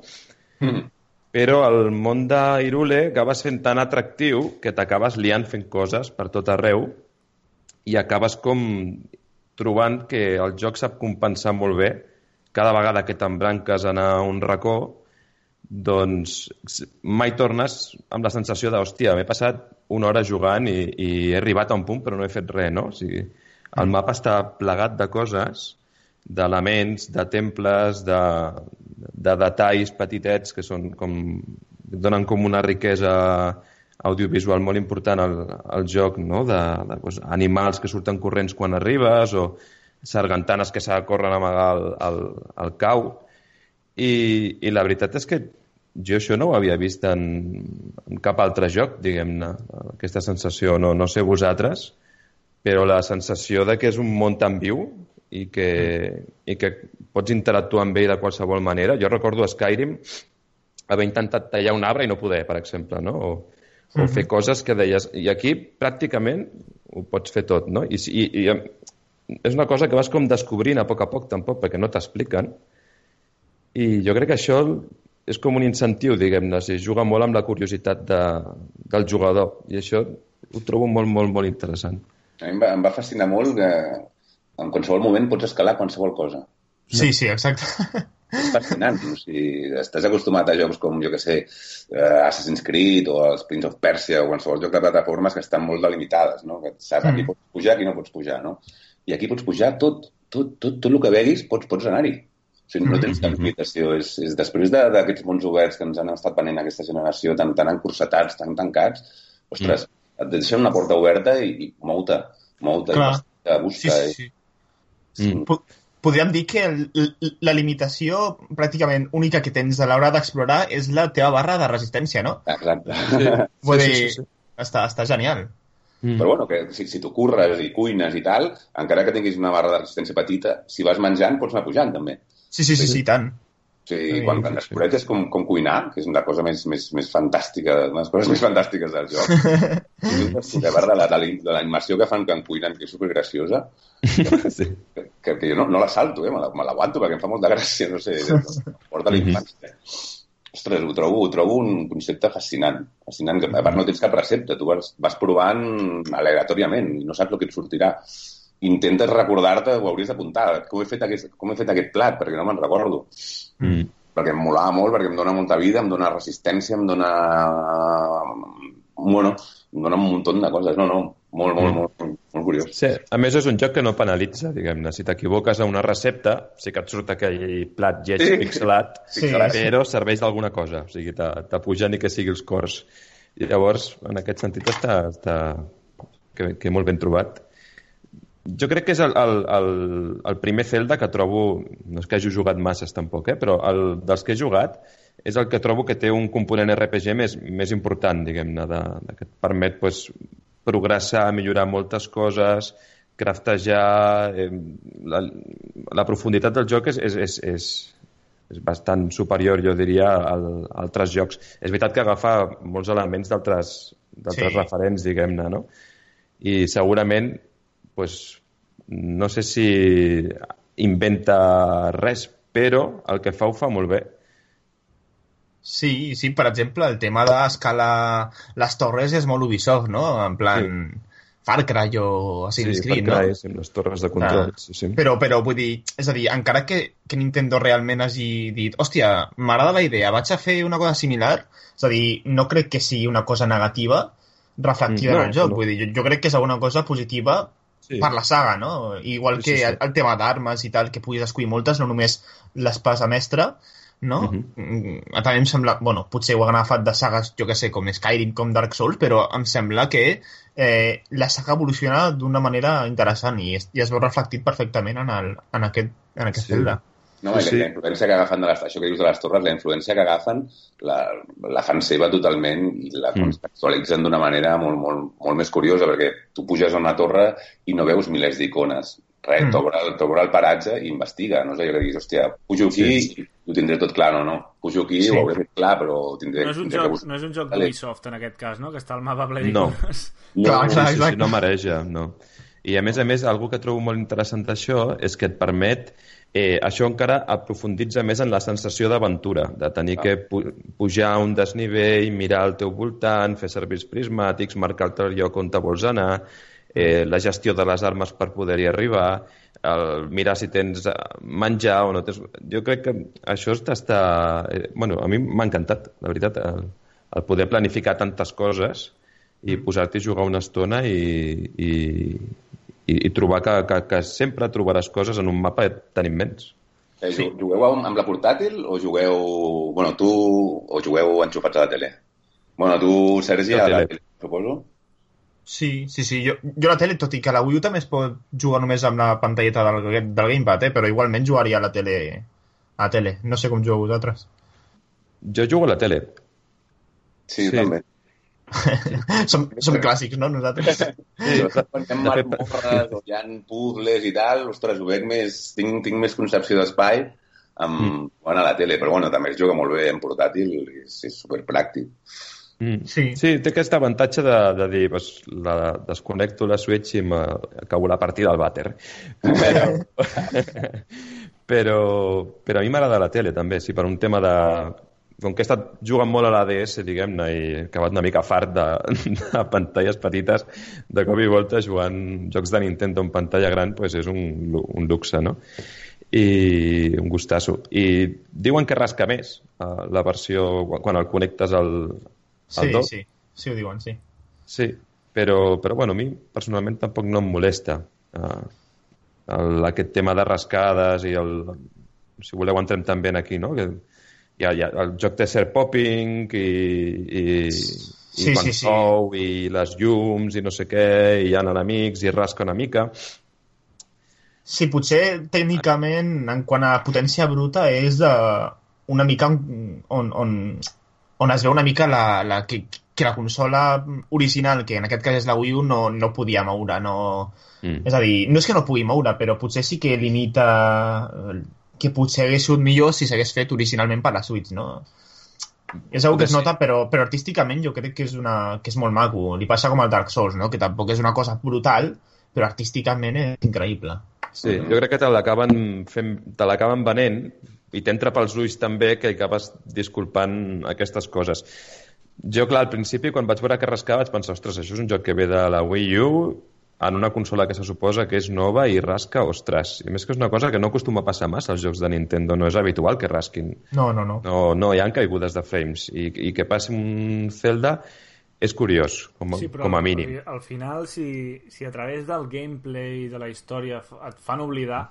Mm. Però el món d'Irule acaba sent tan atractiu que t'acabes liant fent coses per tot arreu i acabes com trobant que el joc sap compensar molt bé cada vegada que t'embranques a anar a un racó doncs mai tornes amb la sensació de, hòstia, m'he passat una hora jugant i, i he arribat a un punt però no he fet res, no? O sigui, el mapa està plegat de coses, d'elements, de temples, de, de detalls petitets que són com, donen com una riquesa audiovisual molt important al, al joc, no? de, de pues, animals que surten corrents quan arribes o sargantanes que s'acorren a amagar al, al, al cau i, I la veritat és que jo això no ho havia vist en, en cap altre joc, diguem-ne, aquesta sensació. No, no sé vosaltres, però la sensació de que és un món tan viu i que, i que pots interactuar amb ell de qualsevol manera. Jo recordo a Skyrim haver intentat tallar un arbre i no poder, per exemple, no? O, o mm -hmm. fer coses que deies... I aquí pràcticament ho pots fer tot, no? I, i, i és una cosa que vas com descobrint a poc a poc, tampoc, perquè no t'expliquen. I jo crec que això és com un incentiu, diguem-ne, si juga molt amb la curiositat de, del jugador i això ho trobo molt, molt, molt interessant. A mi em va, em va fascinar molt que en qualsevol moment pots escalar qualsevol cosa. Sí, sí, exacte. És fascinant. O sigui, estàs acostumat a jocs com, jo que sé, uh, Assassin's Creed o els Prince of Persia o qualsevol joc de plataformes que estan molt delimitades, no? Que saps mm. aquí pots pujar, aquí no pots pujar, no? I aquí pots pujar tot, tot, tot, tot el que veguis, pots, pots anar-hi. Sigui, no tens cap limitació. És, és després d'aquests mons oberts que ens han estat venent aquesta generació tan, tan encursetats, tan tancats, ostres, mm. et deixen una porta oberta i, i mou-te, mou-te, busca. Sí, sí, sí. Mm. podríem dir que el, la limitació pràcticament única que tens a l'hora d'explorar és la teva barra de resistència, no? Exacte. Sí, Vull sí, dir, sí, sí. Està, està genial. Mm. Però bueno, que si, si tu curres i cuines i tal, encara que tinguis una barra de resistència petita, si vas menjant pots anar pujant també. Sí, sí, sí, sí, i tant. Sigui, Sí, quan sí, sí, sí. és com, com cuinar, que és una cosa més, més, més fantàstica, una de les coses més fantàstiques del joc. I de veure la, la, la animació que fan quan cuinen, que és supergraciosa, sí. que, que, que jo no, no la salto, eh? me la- me l'aguanto perquè em fa molta gràcia, no sé, porta la infància. Ostres, ho trobo, ho trobo un concepte fascinant. fascinant que, a part, no tens cap recepta, tu vas, vas provant aleatòriament i no saps el que et sortirà. Intentes recordar-te, ho hauries d'apuntar, com, he fet aquest, com he fet aquest plat, perquè no me'n recordo Mm. perquè em molava molt, perquè em dona molta vida, em dona resistència, em dona... Bueno, em dona un munt de coses. No, no, molt, molt, Mm. molt, molt, molt curiós. Sí, a més és un joc que no penalitza, diguem-ne. Si t'equivoques a una recepta, sí que et surt aquell plat lleig Sí. pixelat, Sí. però serveix d'alguna cosa. O sigui, te, te puja ni que sigui els cors. I llavors, en aquest sentit, està, està que, que molt ben trobat. Jo crec que és el, el, el, el primer Zelda que trobo, no és que hagi jugat masses tampoc, eh, però el, dels que he jugat és el que trobo que té un component RPG més, més important, diguem-ne, que et permet pues, progressar, millorar moltes coses, craftejar... Eh, la, la profunditat del joc és, és, és, és, és bastant superior, jo diria, al, a altres jocs. És veritat que agafa molts elements d'altres Sí. referents, diguem-ne, no? I segurament, pues, no sé si inventa res, però el que fa ho fa molt bé. Sí, sí, per exemple, el tema d'escalar les torres és molt Ubisoft, no? En plan, Far Cry o Assassin's sí, Creed, Far Cry, no? sí, amb les torres de control. Ah. Sí, sí. Però, però vull dir, és a dir, encara que, que Nintendo realment hagi dit hòstia, m'agrada la idea, vaig a fer una cosa similar, és a dir, no crec que sigui una cosa negativa reflectida Mm, no, en el joc, no. vull dir, jo, jo crec que és alguna cosa positiva Sí. per la saga, no? Igual Sí, que sí, sí. El, tema d'armes i tal, que puguis escollir moltes, no només l'espasa mestra, no? Mhm. Mm, També em sembla, bueno, potser ho han agafat de sagues, jo que sé, com Skyrim, com Dark Souls, però em sembla que eh, la saga evoluciona d'una manera interessant i, es, i es veu reflectit perfectament en, el, en aquest, en aquest Sí. Zelda. No, Sí, sí, la influència que agafen de les, això que dius de les torres, la influència que agafen la, la fan seva totalment i la Mm. contextualitzen d'una manera molt, molt, molt més curiosa, perquè tu puges a una torre i no veus milers d'icones. Res, Mm. mm. t'obre el- el paratge i investiga. No sé, que dius, hòstia, pujo aquí Sí. i ho tindré tot clar, no, no. Pujo aquí, Sí. ho hauré fet clar, però ho tindré, No és un tindré joc, no és un joc d'Ubisoft, en aquest cas, no? Que està al mapa ple No. d'icones. No, no, clar. sí, sí, exacte. no mareja, no. I a més a més, algú que trobo molt interessant d'això és que et permet eh, això encara aprofunditza més en la sensació d'aventura, de tenir que pu pujar a un desnivell, mirar al teu voltant, fer servir els prismàtics, marcar-te el lloc on te vols anar, eh, la gestió de les armes per poder-hi arribar, el mirar si tens eh, menjar o no tens... Jo crec que això està... Eh, bueno, a mi m'ha encantat, la veritat, el, el poder planificar tantes coses i posar-t'hi a jugar una estona i, i, i, i trobar que, que, que sempre trobaràs coses en un mapa tan immens. Eh, sí. Jugueu amb, amb la portàtil o jugueu... Bueno, tu... O jugueu enxufats a la tele? Bueno, tu, Sergi, A a la tele. suposo. Sí, sí, sí. Jo, jo la tele, tot i que la Wii U també es pot jugar només amb la pantalleta del, del Gamepad, eh? però igualment jugaria a la tele. A la tele. No sé com jugueu vosaltres. Jo jugo a la tele. Sí, Sí. sí. també. som, som clàssics, no, nosaltres? Sí, quan hi ha marmorres o hi ha puzzles i tal, ostres, ho veig més... Tinc, tinc més concepció d'espai amb, mm. a la tele, però bueno, també es juga molt bé en portàtil i és, és superpràctic. Mm. Sí. sí, té aquest avantatge de, de dir pues, la, desconnecto la Switch i m'acabo la partida al vàter. Però, però, però a mi m'agrada la tele també, sí, per un tema de... Com que he estat jugant molt a la DS, diguem-ne, i he acabat una mica fart de, de pantalles petites, de cop i volta jugant jocs de Nintendo en pantalla gran, pues és un, un luxe, no? i un gustasso. I diuen que rasca més uh, la versió quan, quan el connectes al, Sí, al do. sí. Sí ho diuen, sí. Sí, però, però bueno, a mi personalment tampoc no em molesta uh, el, aquest tema de rascades i el... Si voleu entrem també en aquí, no? Que hi ha, hi ha, el joc té ser popping i, i, Sí, i quan sí, sí. i les llums i no sé què, i hi ha enemics i rasca una mica. Sí, potser tècnicament, en quant a potència bruta, és de una mica on, on, on es veu una mica la, la, que, que la consola original, que en aquest cas és la Wii U, no, no podia moure. No... Mm. És a dir, no és que no pugui moure, però potser sí que limita que potser hagués sigut millor si s'hagués fet originalment per la Switch, no? És una que es nota, però, però artísticament jo crec que és, una, que és molt maco. Li passa com al Dark Souls, no? que tampoc és una cosa brutal, però artísticament és increïble. Sí, jo crec que te l'acaben te l'acaben venent i t'entra pels ulls també que acabes disculpant aquestes coses. Jo, clar, al principi, quan vaig veure que rascava, vaig pensar, ostres, això és un joc que ve de la Wii U, en una consola que se suposa que és nova i rasca, ostres. I més que és una cosa que no acostuma a passar massa als jocs de Nintendo, no és habitual que rasquin. No, no, no. No, no hi ha caigudes de frames. I, i que passi un Zelda és curiós, com, sí, però com a mínim. Al final, si, si a través del gameplay de la història et fan oblidar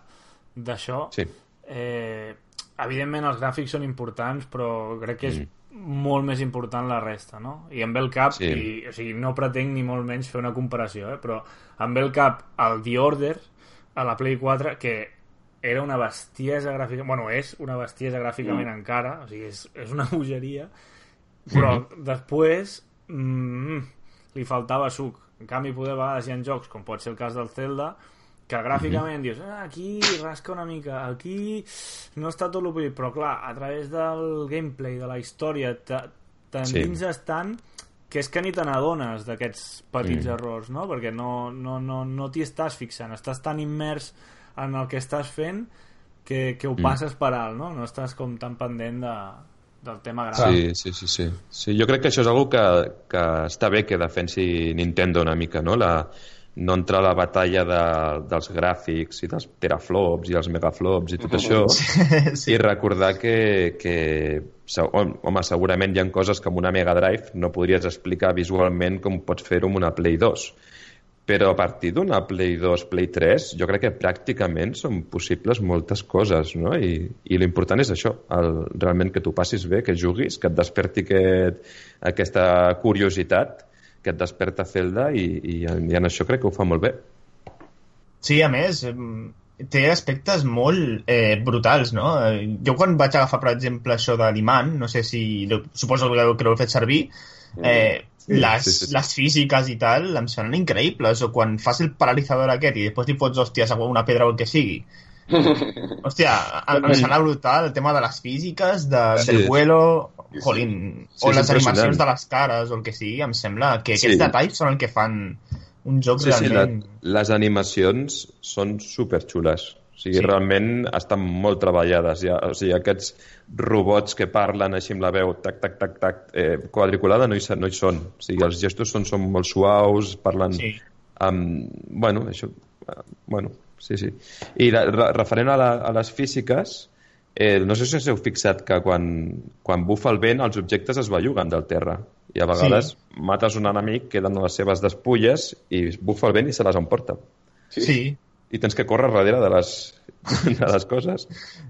d'això, sí. eh, evidentment els gràfics són importants, però crec que és mm. Molt més important la resta, no? I em ve el cap, sí. i, o sigui, no pretenc ni molt menys fer una comparació, eh? però em ve el cap el The Order a la Play 4, que era una bestiesa gràfica, bueno, és una bestiesa gràficament mm. encara, o sigui, és, és una bogeria, però mm. després mm, li faltava suc. En canvi, poder a vegades hi ha jocs, com pot ser el cas del Zelda, que gràficament mm -hmm. dius, ah, aquí rasca una mica, aquí no està tot el però clar, a través del gameplay, de la història, t'endinses sí. tant que és que ni te n'adones d'aquests petits mm. errors, no? Perquè no, no, no, no t'hi estàs fixant, estàs tan immers en el que estàs fent que, que ho mm. passes per alt, no? No estàs com tan pendent de, del tema gràfic. Sí, sí, sí, sí. sí. Jo crec que això és una que, que està bé que defensi Nintendo una mica, no? La, no entrar a la batalla de, dels gràfics i dels teraflops i els megaflops i tot això sí. i recordar que, que home, segurament hi ha coses que amb una Mega Drive no podries explicar visualment com pots fer-ho amb una Play 2 però a partir d'una Play 2, Play 3 jo crec que pràcticament són possibles moltes coses no? i, i l'important és això el, realment que tu passis bé, que juguis que et desperti aquest, aquesta curiositat que et desperta Zelda i, i, i en això crec que ho fa molt bé. Sí, a més, té aspectes molt eh, brutals, no? Jo quan vaig agafar, per exemple, això de l'imant, no sé si... Suposo que l'heu fet servir, mm. eh, sí, les, sí, sí, sí. les físiques i tal em semblen increïbles, o quan fas el paralitzador aquest i després t'hi fots, hòstia, a una pedra o el que sigui. Hòstia, em sembla brutal el tema de les físiques, de, sí. del vuelo, Jolín, sí, o les animacions de les cares o el que sigui, em sembla que aquests sí. detalls són el que fan un joc sí, realment... Sí, la, les animacions són superxules. O sigui, sí. realment estan molt treballades. Ja. O sigui, aquests robots que parlen així amb la veu, tac, tac, tac, tac, eh, quadriculada no hi, no hi són. O sigui, els gestos són, són molt suaus, parlen... Sí. Amb, bueno, això... Eh, bueno, sí, sí. I la, referent a, la, a les físiques, Eh, no sé si us heu fixat que quan, quan bufa el vent els objectes es belluguen del terra i a vegades sí. mates un enemic, queden les seves despulles i bufa el vent i se les emporta. Sí. sí. I tens que córrer darrere de les, de les coses.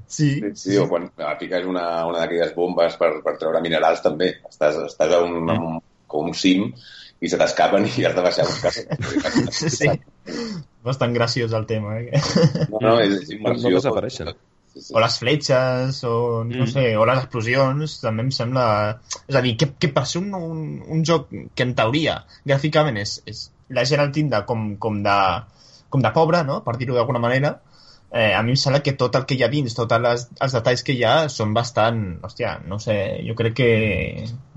Sí. sí, sí. o quan piques una, una d'aquelles bombes per, per treure minerals també. Estàs, estàs a un, mm. un, com un cim i se t'escapen i has de baixar a buscar. sí. Bastant graciós el tema, eh? No, no, és, immersió. No desapareixen. Sí, sí. O les fletxes, o no mm. sé, o les explosions, també em sembla... És a dir, que, que per ser un, un, un joc que en teoria gràficament és, és la gent el tinda com, com, de, com de pobre, no? per dir-ho d'alguna manera, eh, a mi em sembla que tot el que hi ha dins, tots les, els detalls que hi ha són bastant... Hòstia, no sé, jo crec que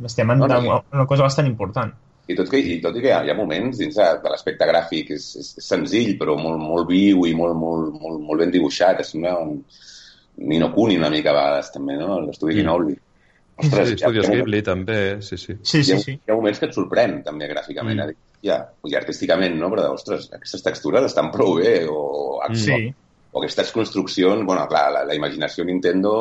estem en no, no, una cosa bastant important. I tot, que, i tot i que hi ha, hi ha moments dins de, de l'aspecte gràfic, és, és, senzill, però molt, molt viu i molt, molt, molt, molt ben dibuixat. És una, un, Nino Kuni una mica a vegades també, no? L'estudi mm. Ginobili. Ostres, sí, Studios Ghibli també, sí, sí. Sí, sí, sí. Hi ha moments que et sorprèn també gràficament, mm. ja, i artísticament, no? Però, ostres, aquestes textures estan prou bé, o, sí. o aquestes construccions, bueno, clar, la, la imaginació Nintendo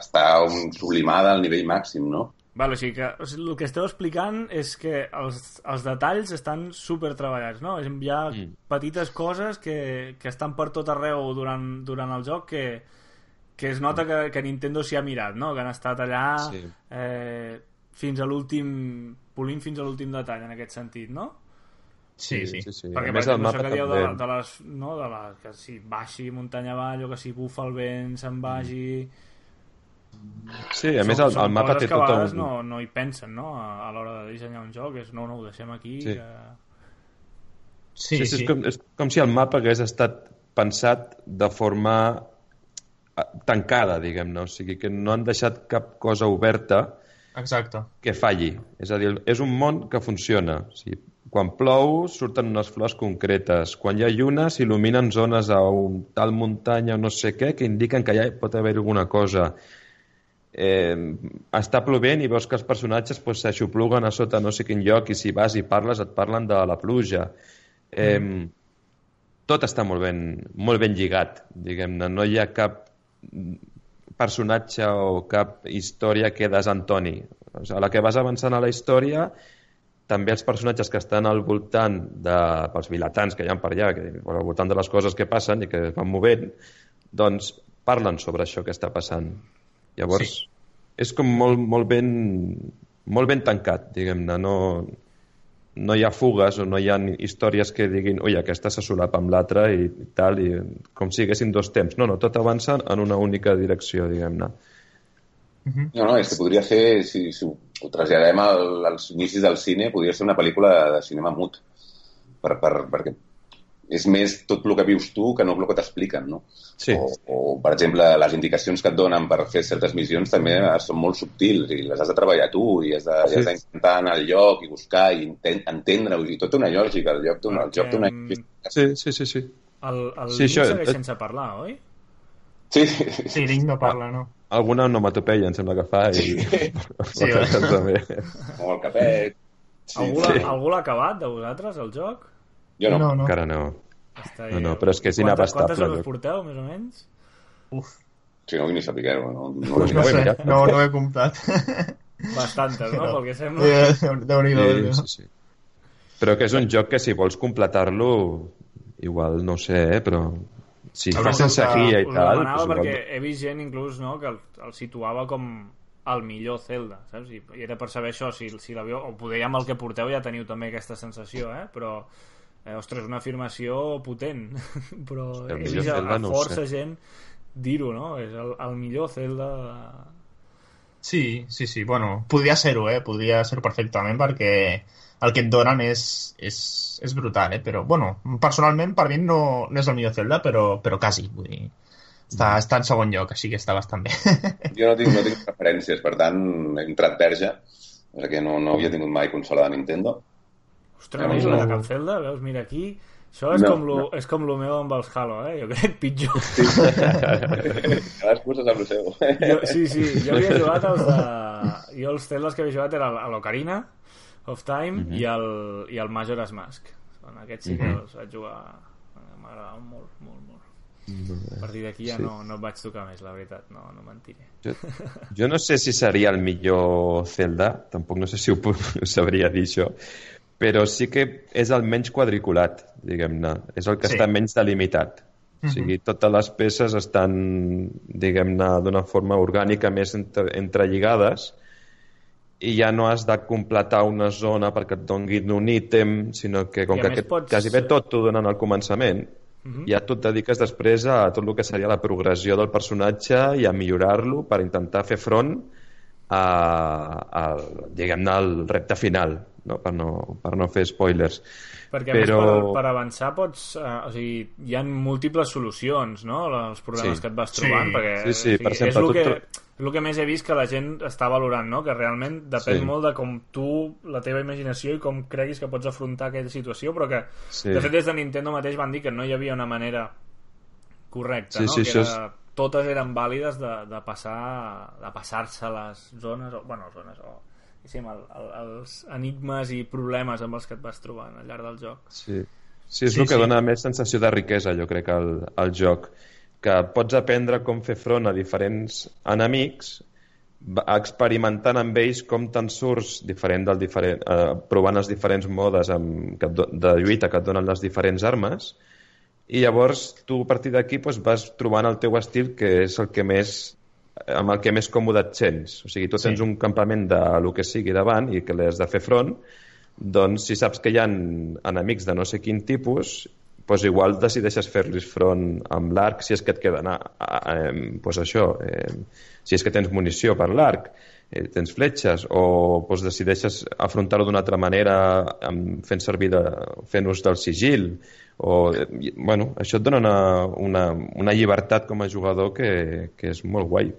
està un, sublimada al nivell màxim, no? Vale, o sigui que o sigui, el que esteu explicant és que els, els detalls estan super treballats, no? Hi ha mm. petites coses que, que estan per tot arreu durant, durant el joc que, que es nota que, que Nintendo s'hi ha mirat, no? Que han estat allà sí. eh, fins a l'últim... polint fins a l'últim detall, en aquest sentit, no? Sí, sí. sí, sí. Perquè, a per més, exemple, això que dieu de, de les... No, de la, que si baixi muntanya avall o que si bufa el vent se'n vagi... Sí, a més, el, el mapa té tot un... no, no hi pensen, no? A, a l'hora de dissenyar un joc. És, no, no, ho deixem aquí. Sí. Que... Sí, sí, sí, És, com, és com si el mapa hagués estat pensat de forma eh, tancada, diguem-ne. O sigui, que no han deixat cap cosa oberta Exacte. que falli. És a dir, és un món que funciona. O sigui, quan plou surten unes flors concretes. Quan hi ha lluna s'il·luminen zones a un tal muntanya o no sé què que indiquen que ja pot haver alguna cosa. Eh, està plovent i veus que els personatges pues, s'aixopluguen a sota no sé quin lloc i si vas i parles et parlen de la pluja. Eh, mm. Tot està molt ben, molt ben lligat, diguem-ne. No hi ha cap personatge o cap història que desentoni. O sigui, a la que vas avançant a la història, també els personatges que estan al voltant de, pels vilatans que hi ha per allà, que, al voltant de les coses que passen i que es van movent, doncs parlen sobre això que està passant. Llavors, Sí. és com molt, molt, ben, molt ben tancat, diguem-ne. No, no hi ha fugues o no hi ha històries que diguin ui, aquesta se solapa amb l'altra i tal, i com si haguessin dos temps. No, no, tot avança en una única direcció, diguem-ne. No, no, és que podria ser, si, si ho, ho traslladem al, als inicis del cine, podria ser una pel·lícula de cinema mut. Per, per, perquè és més tot el que vius tu que no el que t'expliquen, no? Sí. O, o, per exemple, les indicacions que et donen per fer certes missions també són molt subtils i les has de treballar tu i has de- i has Sí. d'intentar anar al lloc i buscar i enten- entendre-ho i tot té una lògica, el, lloc té una, el joc. Perquè, Sí, sí, sí, sí. El, el Sí, sí, això- segueix eh, sense parlar, oi? Sí, sí, sí. Sí, Link no parla, no. Alguna onomatopeia em sembla que fa i... Sí, va. també. Amb el capet... Sí, Algú l'ha Sí. algú l'ha acabat, de vosaltres, el joc? Jo no. no, no. Encara no. Està No, no, però és que és Quantes- inabastable, Quantes hores porteu, més o menys? Uf, Si no, ni saber-ho. No, no, no, no ho he sé, no, no he comptat. Bastantes, no? Pel que sembla. Eh, Déu-n'hi-do. Sí, sí, sí. Però que és un joc que si vols completar-lo, igual no sé, eh, però si Haurà fas sense que- guia i Us tal... demanava doncs perquè he vist gent inclús no, que el, el situava com el millor Zelda, saps? I, i era per saber això, si, si l'havíeu... O poder amb el que porteu ja teniu també aquesta sensació, eh? Però, eh, ostres, una afirmació potent. Però El he vist a, a no força sé. gent dir-ho, no? És el, el millor Zelda... Sí, sí, sí. Bueno, podria ser-ho, eh? Podria ser perfectament perquè el que et donen és, és, és brutal, eh? Però, bueno, personalment per mi no, no és el millor Zelda, però, però quasi, vull dir... Està, està en segon lloc, així que està bastant bé. Jo no tinc, no tinc referències, per tant, he entrat verge, perquè no, no havia tingut mai consola de Nintendo. Ostres, No, no, cap Zelda, veus? Mira aquí... Això és, No, com lo, no. és com lo meu amb els Halo, eh? Jo crec pitjor. Cadascú se sap el seu. Jo, sí, sí, jo havia jugat als de... Jo els Zeldas que havia jugat era a l'Ocarina of Time i, el, i el Majora's Mask. En aquests sí que els vaig jugar... M'agradaven molt, molt, molt. A partir d'aquí ja Sí. no, no vaig tocar més, la veritat, no, no mentiré. Jo, jo no sé si seria el millor Zelda, tampoc no sé si ho, ho sabria dir això, però sí que és el menys quadriculat, diguem-ne. És el que Sí. està menys delimitat. O sigui, totes les peces estan, diguem-ne, d'una forma orgànica més entre, entrelligades i ja no has de completar una zona perquè et donguin un ítem, sinó que com I a que aquest, pots- quasi bé tot t'ho donen al començament, Mhm. ja tu et dediques després a tot el que seria la progressió del personatge i a millorar-lo per intentar fer front a, a diguem-ne, al repte final, no? Per, no, per no fer spoilers. Perquè Però- més per, per avançar pots... Eh, o sigui, hi ha múltiples solucions, no? Els problemes Sí. que et vas Sí. trobant, perquè Sí, sí, o sigui, per exemple, és el tu que, tro- és el que més he vist que la gent està valorant, no? Que realment depèn Sí. molt de com tu, la teva imaginació i com creguis que pots afrontar aquella situació, però que, Sí. de fet, des de Nintendo mateix van dir que no hi havia una manera correcta, Sí, no? sí, que això era, totes eren vàlides de, de passar de passar-se les zones, o, bueno, zones, o diguéssim, el, el, els enigmes i problemes amb els que et vas trobant al llarg del joc. Sí, sí és Sí, el que sí. dona més sensació de riquesa, jo crec, al, al joc. Que pots aprendre com fer front a diferents enemics, experimentant amb ells com te'n surts diferent del diferent, eh, provant els diferents modes amb, que de lluita que et donen les diferents armes, i llavors tu a partir d'aquí doncs, vas trobant el teu estil que és el que més amb el que més còmode et sents. O sigui, tu tens Sí. un campament de lo que sigui davant i que l'has de fer front, doncs si saps que hi ha enemics de no sé quin tipus, doncs igual decideixes fer-los front amb l'arc si és que et queda anar, eh, doncs això, eh, si és que tens munició per l'arc, eh, tens fletxes, o doncs decideixes afrontar-ho d'una altra manera amb, fent servir de, fent ús del sigil, o, eh, bueno, això et dona una, una, una llibertat com a jugador que, que és molt guai.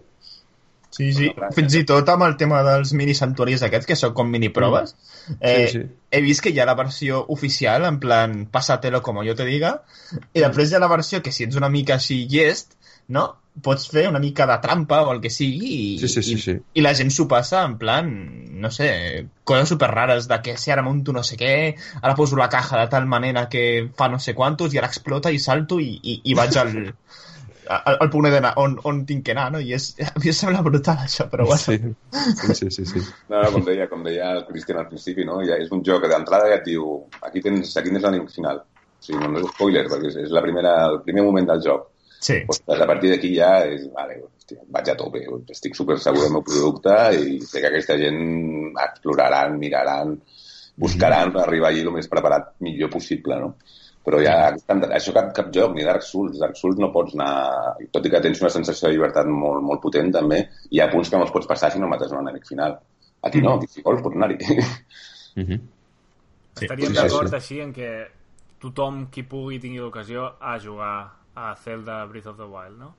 Sí, sí. Fins i tot amb el tema dels mini santuaris aquests, que són com mini proves, mm. eh, sí, sí. he vist que hi ha la versió oficial, en plan, pásatelo como yo te diga, i després hi ha la versió que si ets una mica així llest, no? Pots fer una mica de trampa o el que sigui i, sí, sí, sí, sí. i, i la gent s'ho passa en plan, no sé, coses super rares de que si ara monto no sé què, ara poso la caja de tal manera que fa no sé quantos i ara explota i salto i, i, i vaig al, al, al punt d'anar on, on tinc que anar, no? I és, a mi em sembla brutal això, però bueno. Sí, sí, sí. sí. No, no, com deia, com deia el Cristian al principi, no? Ja és un joc que d'entrada ja et diu aquí tens, aquí tens l'ànim final. O sigui, no, és spoiler, perquè és, és la primera, el primer moment del joc. Sí. Ostres, a partir d'aquí ja és, vale, hòstia, vaig a tope, estic super segur del meu producte i sé que aquesta gent exploraran, miraran, buscaran mm -hmm. arribar allí el més preparat millor possible, no? però ja això cap, cap joc, ni Dark Souls Dark Souls no pots anar, tot i que tens una sensació de llibertat molt, molt potent també, hi ha punts que no els pots passar si no mates un enemic final aquí no, aquí si vols pots anar-hi mm -hmm. sí. estaríem sí, d'acord sí. així en que tothom qui pugui tingui l'ocasió a jugar a Zelda Breath of the Wild, no?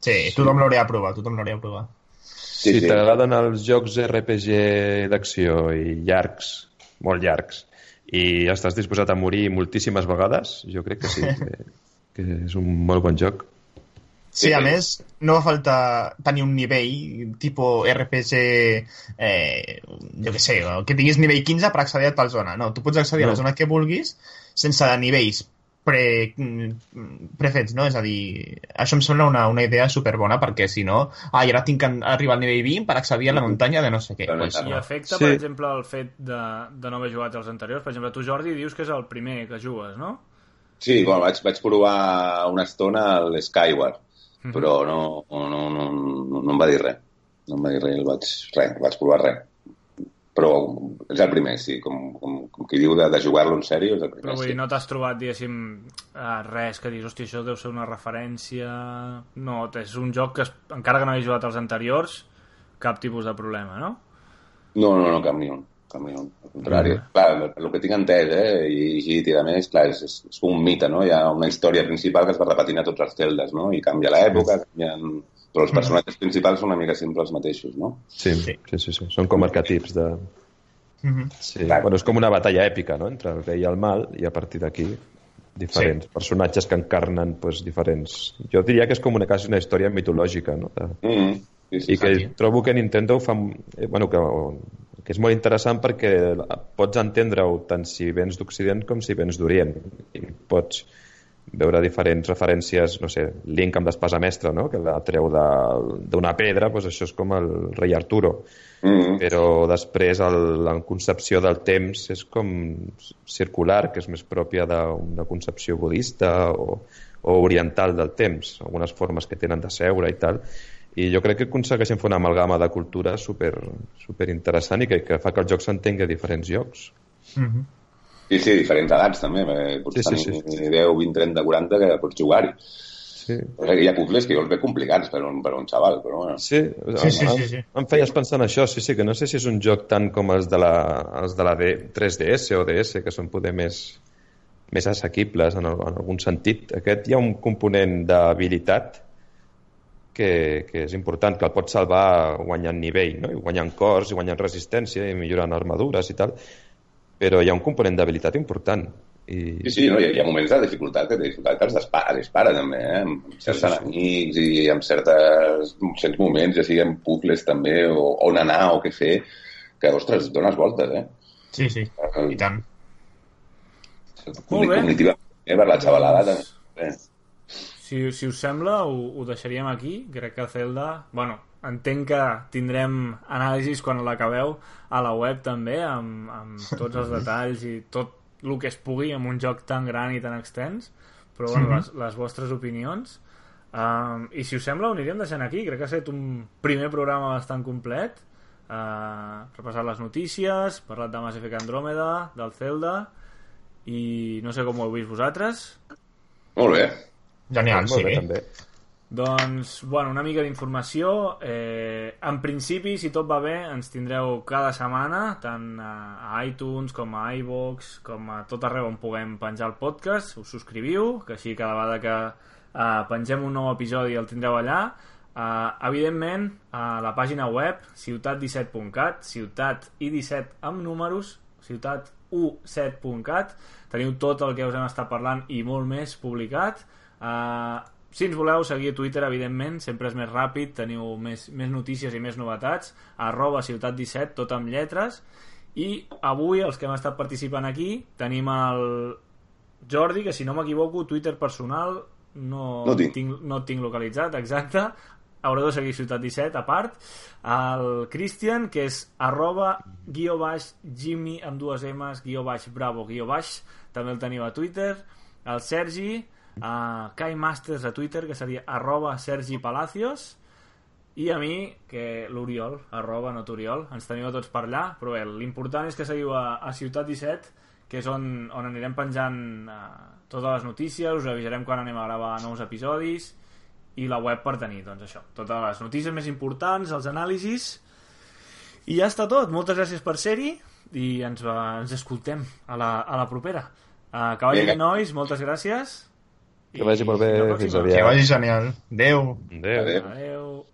Sí, sí. tothom l'hauria de provar, tothom l'hauria de provar. Sí, si sí. t'agraden els jocs RPG d'acció i llargs, molt llargs, i estàs disposat a morir moltíssimes vegades, jo crec que sí, que, que és un molt bon joc. Sí, a més, no va falta tenir un nivell tipus RPG, eh, jo què sé, que tinguis nivell 15 per accedir a tal zona. No, tu pots accedir no. a la zona que vulguis sense nivells pre, prefets, no? És a dir, això em sembla una, una idea superbona perquè si no, ah, i ara tinc que arribar al nivell 20 per accedir a la muntanya de no sé què. Pues, I afecta, sí. per exemple, el fet de, de no haver jugat els anteriors? Per exemple, tu, Jordi, dius que és el primer que jugues, no? Sí, bueno, vaig, vaig provar una estona al Skyward, mm -hmm. però no, no, no, no, no em va dir res. No em va dir res, el vaig, res, vaig provar res però és el primer, sí, com, com, com qui diu de, de jugar-lo en sèrio, és el primer. Però vull dir, sí. no t'has trobat, diguéssim, eh, res que dius, hòstia, això deu ser una referència... No, és un joc que, encara que no hagis jugat els anteriors, cap tipus de problema, no? No, no, no, cap ni un. Un. Al contrari. Mm. Clar, el, que tinc entès, eh, i, i, i a més, clar, és, és, és un mite, no? Hi ha una història principal que es va repetint a tots els celdes, no? I canvia l'època, canvien però els mm. personatges principals són una mica sempre els mateixos, no? Sí, sí, sí, sí, sí. són com arquetips de... Mm -hmm. sí. Bueno, és com una batalla èpica, no?, entre el bé i el mal, i a partir d'aquí diferents sí. personatges que encarnen pues, diferents... Jo diria que és com una, quasi una història mitològica, no? De... Mm -hmm. sí, sí, I que sí. trobo que Nintendo fa... Eh, bueno, que, que és molt interessant perquè pots entendre-ho tant si vens d'Occident com si vens d'Orient. I pots veure diferents referències, no sé, Link amb l'espasa mestra, no? que la treu d'una pedra, doncs això és com el rei Arturo. Mm -hmm. Però després el, la concepció del temps és com circular, que és més pròpia d'una concepció budista o, o oriental del temps, algunes formes que tenen de seure i tal. I jo crec que aconsegueixen fer una amalgama de cultura super, super interessant i que, que fa que el joc s'entengui a diferents llocs. Mm -hmm. Sí, sí, diferents edats també. Pots sí, sí, tenir sí. 10, 20, 30, 40 que pots jugar-hi. Sí. Hi ha puzzles que jo els veig complicats per un, per un xaval, però bueno. Sí, sí, sí, sí, sí. Em feies pensar en això, sí, sí, que no sé si és un joc tant com els de la, els de la D, 3DS o DS, que són poder més, més assequibles en, el, en algun sentit. Aquest hi ha un component d'habilitat que, que és important, que el pots salvar guanyant nivell, no? I guanyant cors, i guanyant resistència, i millorant armadures i tal però hi ha un component d'habilitat important. I... Sí, sí, no? hi, ha, moments de dificultat que, de dificultat que els dispara, dispara també, eh? amb certs sí, sí, enemics i amb certes, certs moments, ja sigui en pucles també, o on anar o què fer, que, ostres, dones voltes, eh? Sí, sí, uh, i tant. Molt bé. Cognitiva, eh, per la xavalada també. Eh? Si, si us sembla, ho, ho deixaríem aquí. Crec que Zelda... Bueno, entenc que tindrem anàlisis quan l'acabeu a la web també, amb, amb tots els detalls i tot el que es pugui amb un joc tan gran i tan extens però bueno, les, les vostres opinions um, i si us sembla ho aniríem deixant aquí crec que ha estat un primer programa bastant complet eh, repassat les notícies, parlat de Mass Effect Andromeda, del Zelda, i no sé com ho heu vist vosaltres. Molt bé. Genial, Molt sí. bé, també. Doncs, bueno, una mica d'informació. Eh, en principi, si tot va bé, ens tindreu cada setmana, tant a iTunes com a iVox, com a tot arreu on puguem penjar el podcast. Us subscriviu, que així cada vegada que eh, pengem un nou episodi el tindreu allà. Eh, evidentment, a la pàgina web, ciutat17.cat, ciutat i 17 amb números, ciutat17.cat, teniu tot el que us hem estat parlant i molt més publicat. Eh, si ens voleu seguir a Twitter, evidentment, sempre és més ràpid, teniu més, més notícies i més novetats, arroba ciutat17, tot amb lletres, i avui, els que hem estat participant aquí, tenim el Jordi, que si no m'equivoco, Twitter personal no, No tinc. tinc, no tinc localitzat, exacte, haureu de seguir Ciutat 17 a part. El Christian que és arroba guió baix Jimmy amb dues M's guió baix Bravo guió baix. També el teniu a Twitter. El Sergi a Kai Masters a Twitter que seria arroba Sergi Palacios i a mi, que l'Oriol, arroba not Oriol, ens teniu a tots per allà, però bé, l'important és que seguiu a, a Ciutat 17, que és on, on anirem penjant eh, totes les notícies, us avisarem quan anem a gravar nous episodis, i la web per tenir, doncs això, totes les notícies més importants, els anàlisis, i ja està tot. Moltes gràcies per ser-hi, i ens, va, ens escoltem a la, a la propera. Uh, que vagi Vinga. bé, nois, moltes gràcies. Que vagi molt bé, fins aviat. Que vagi genial. Adéu. Adéu. Adéu. Adéu.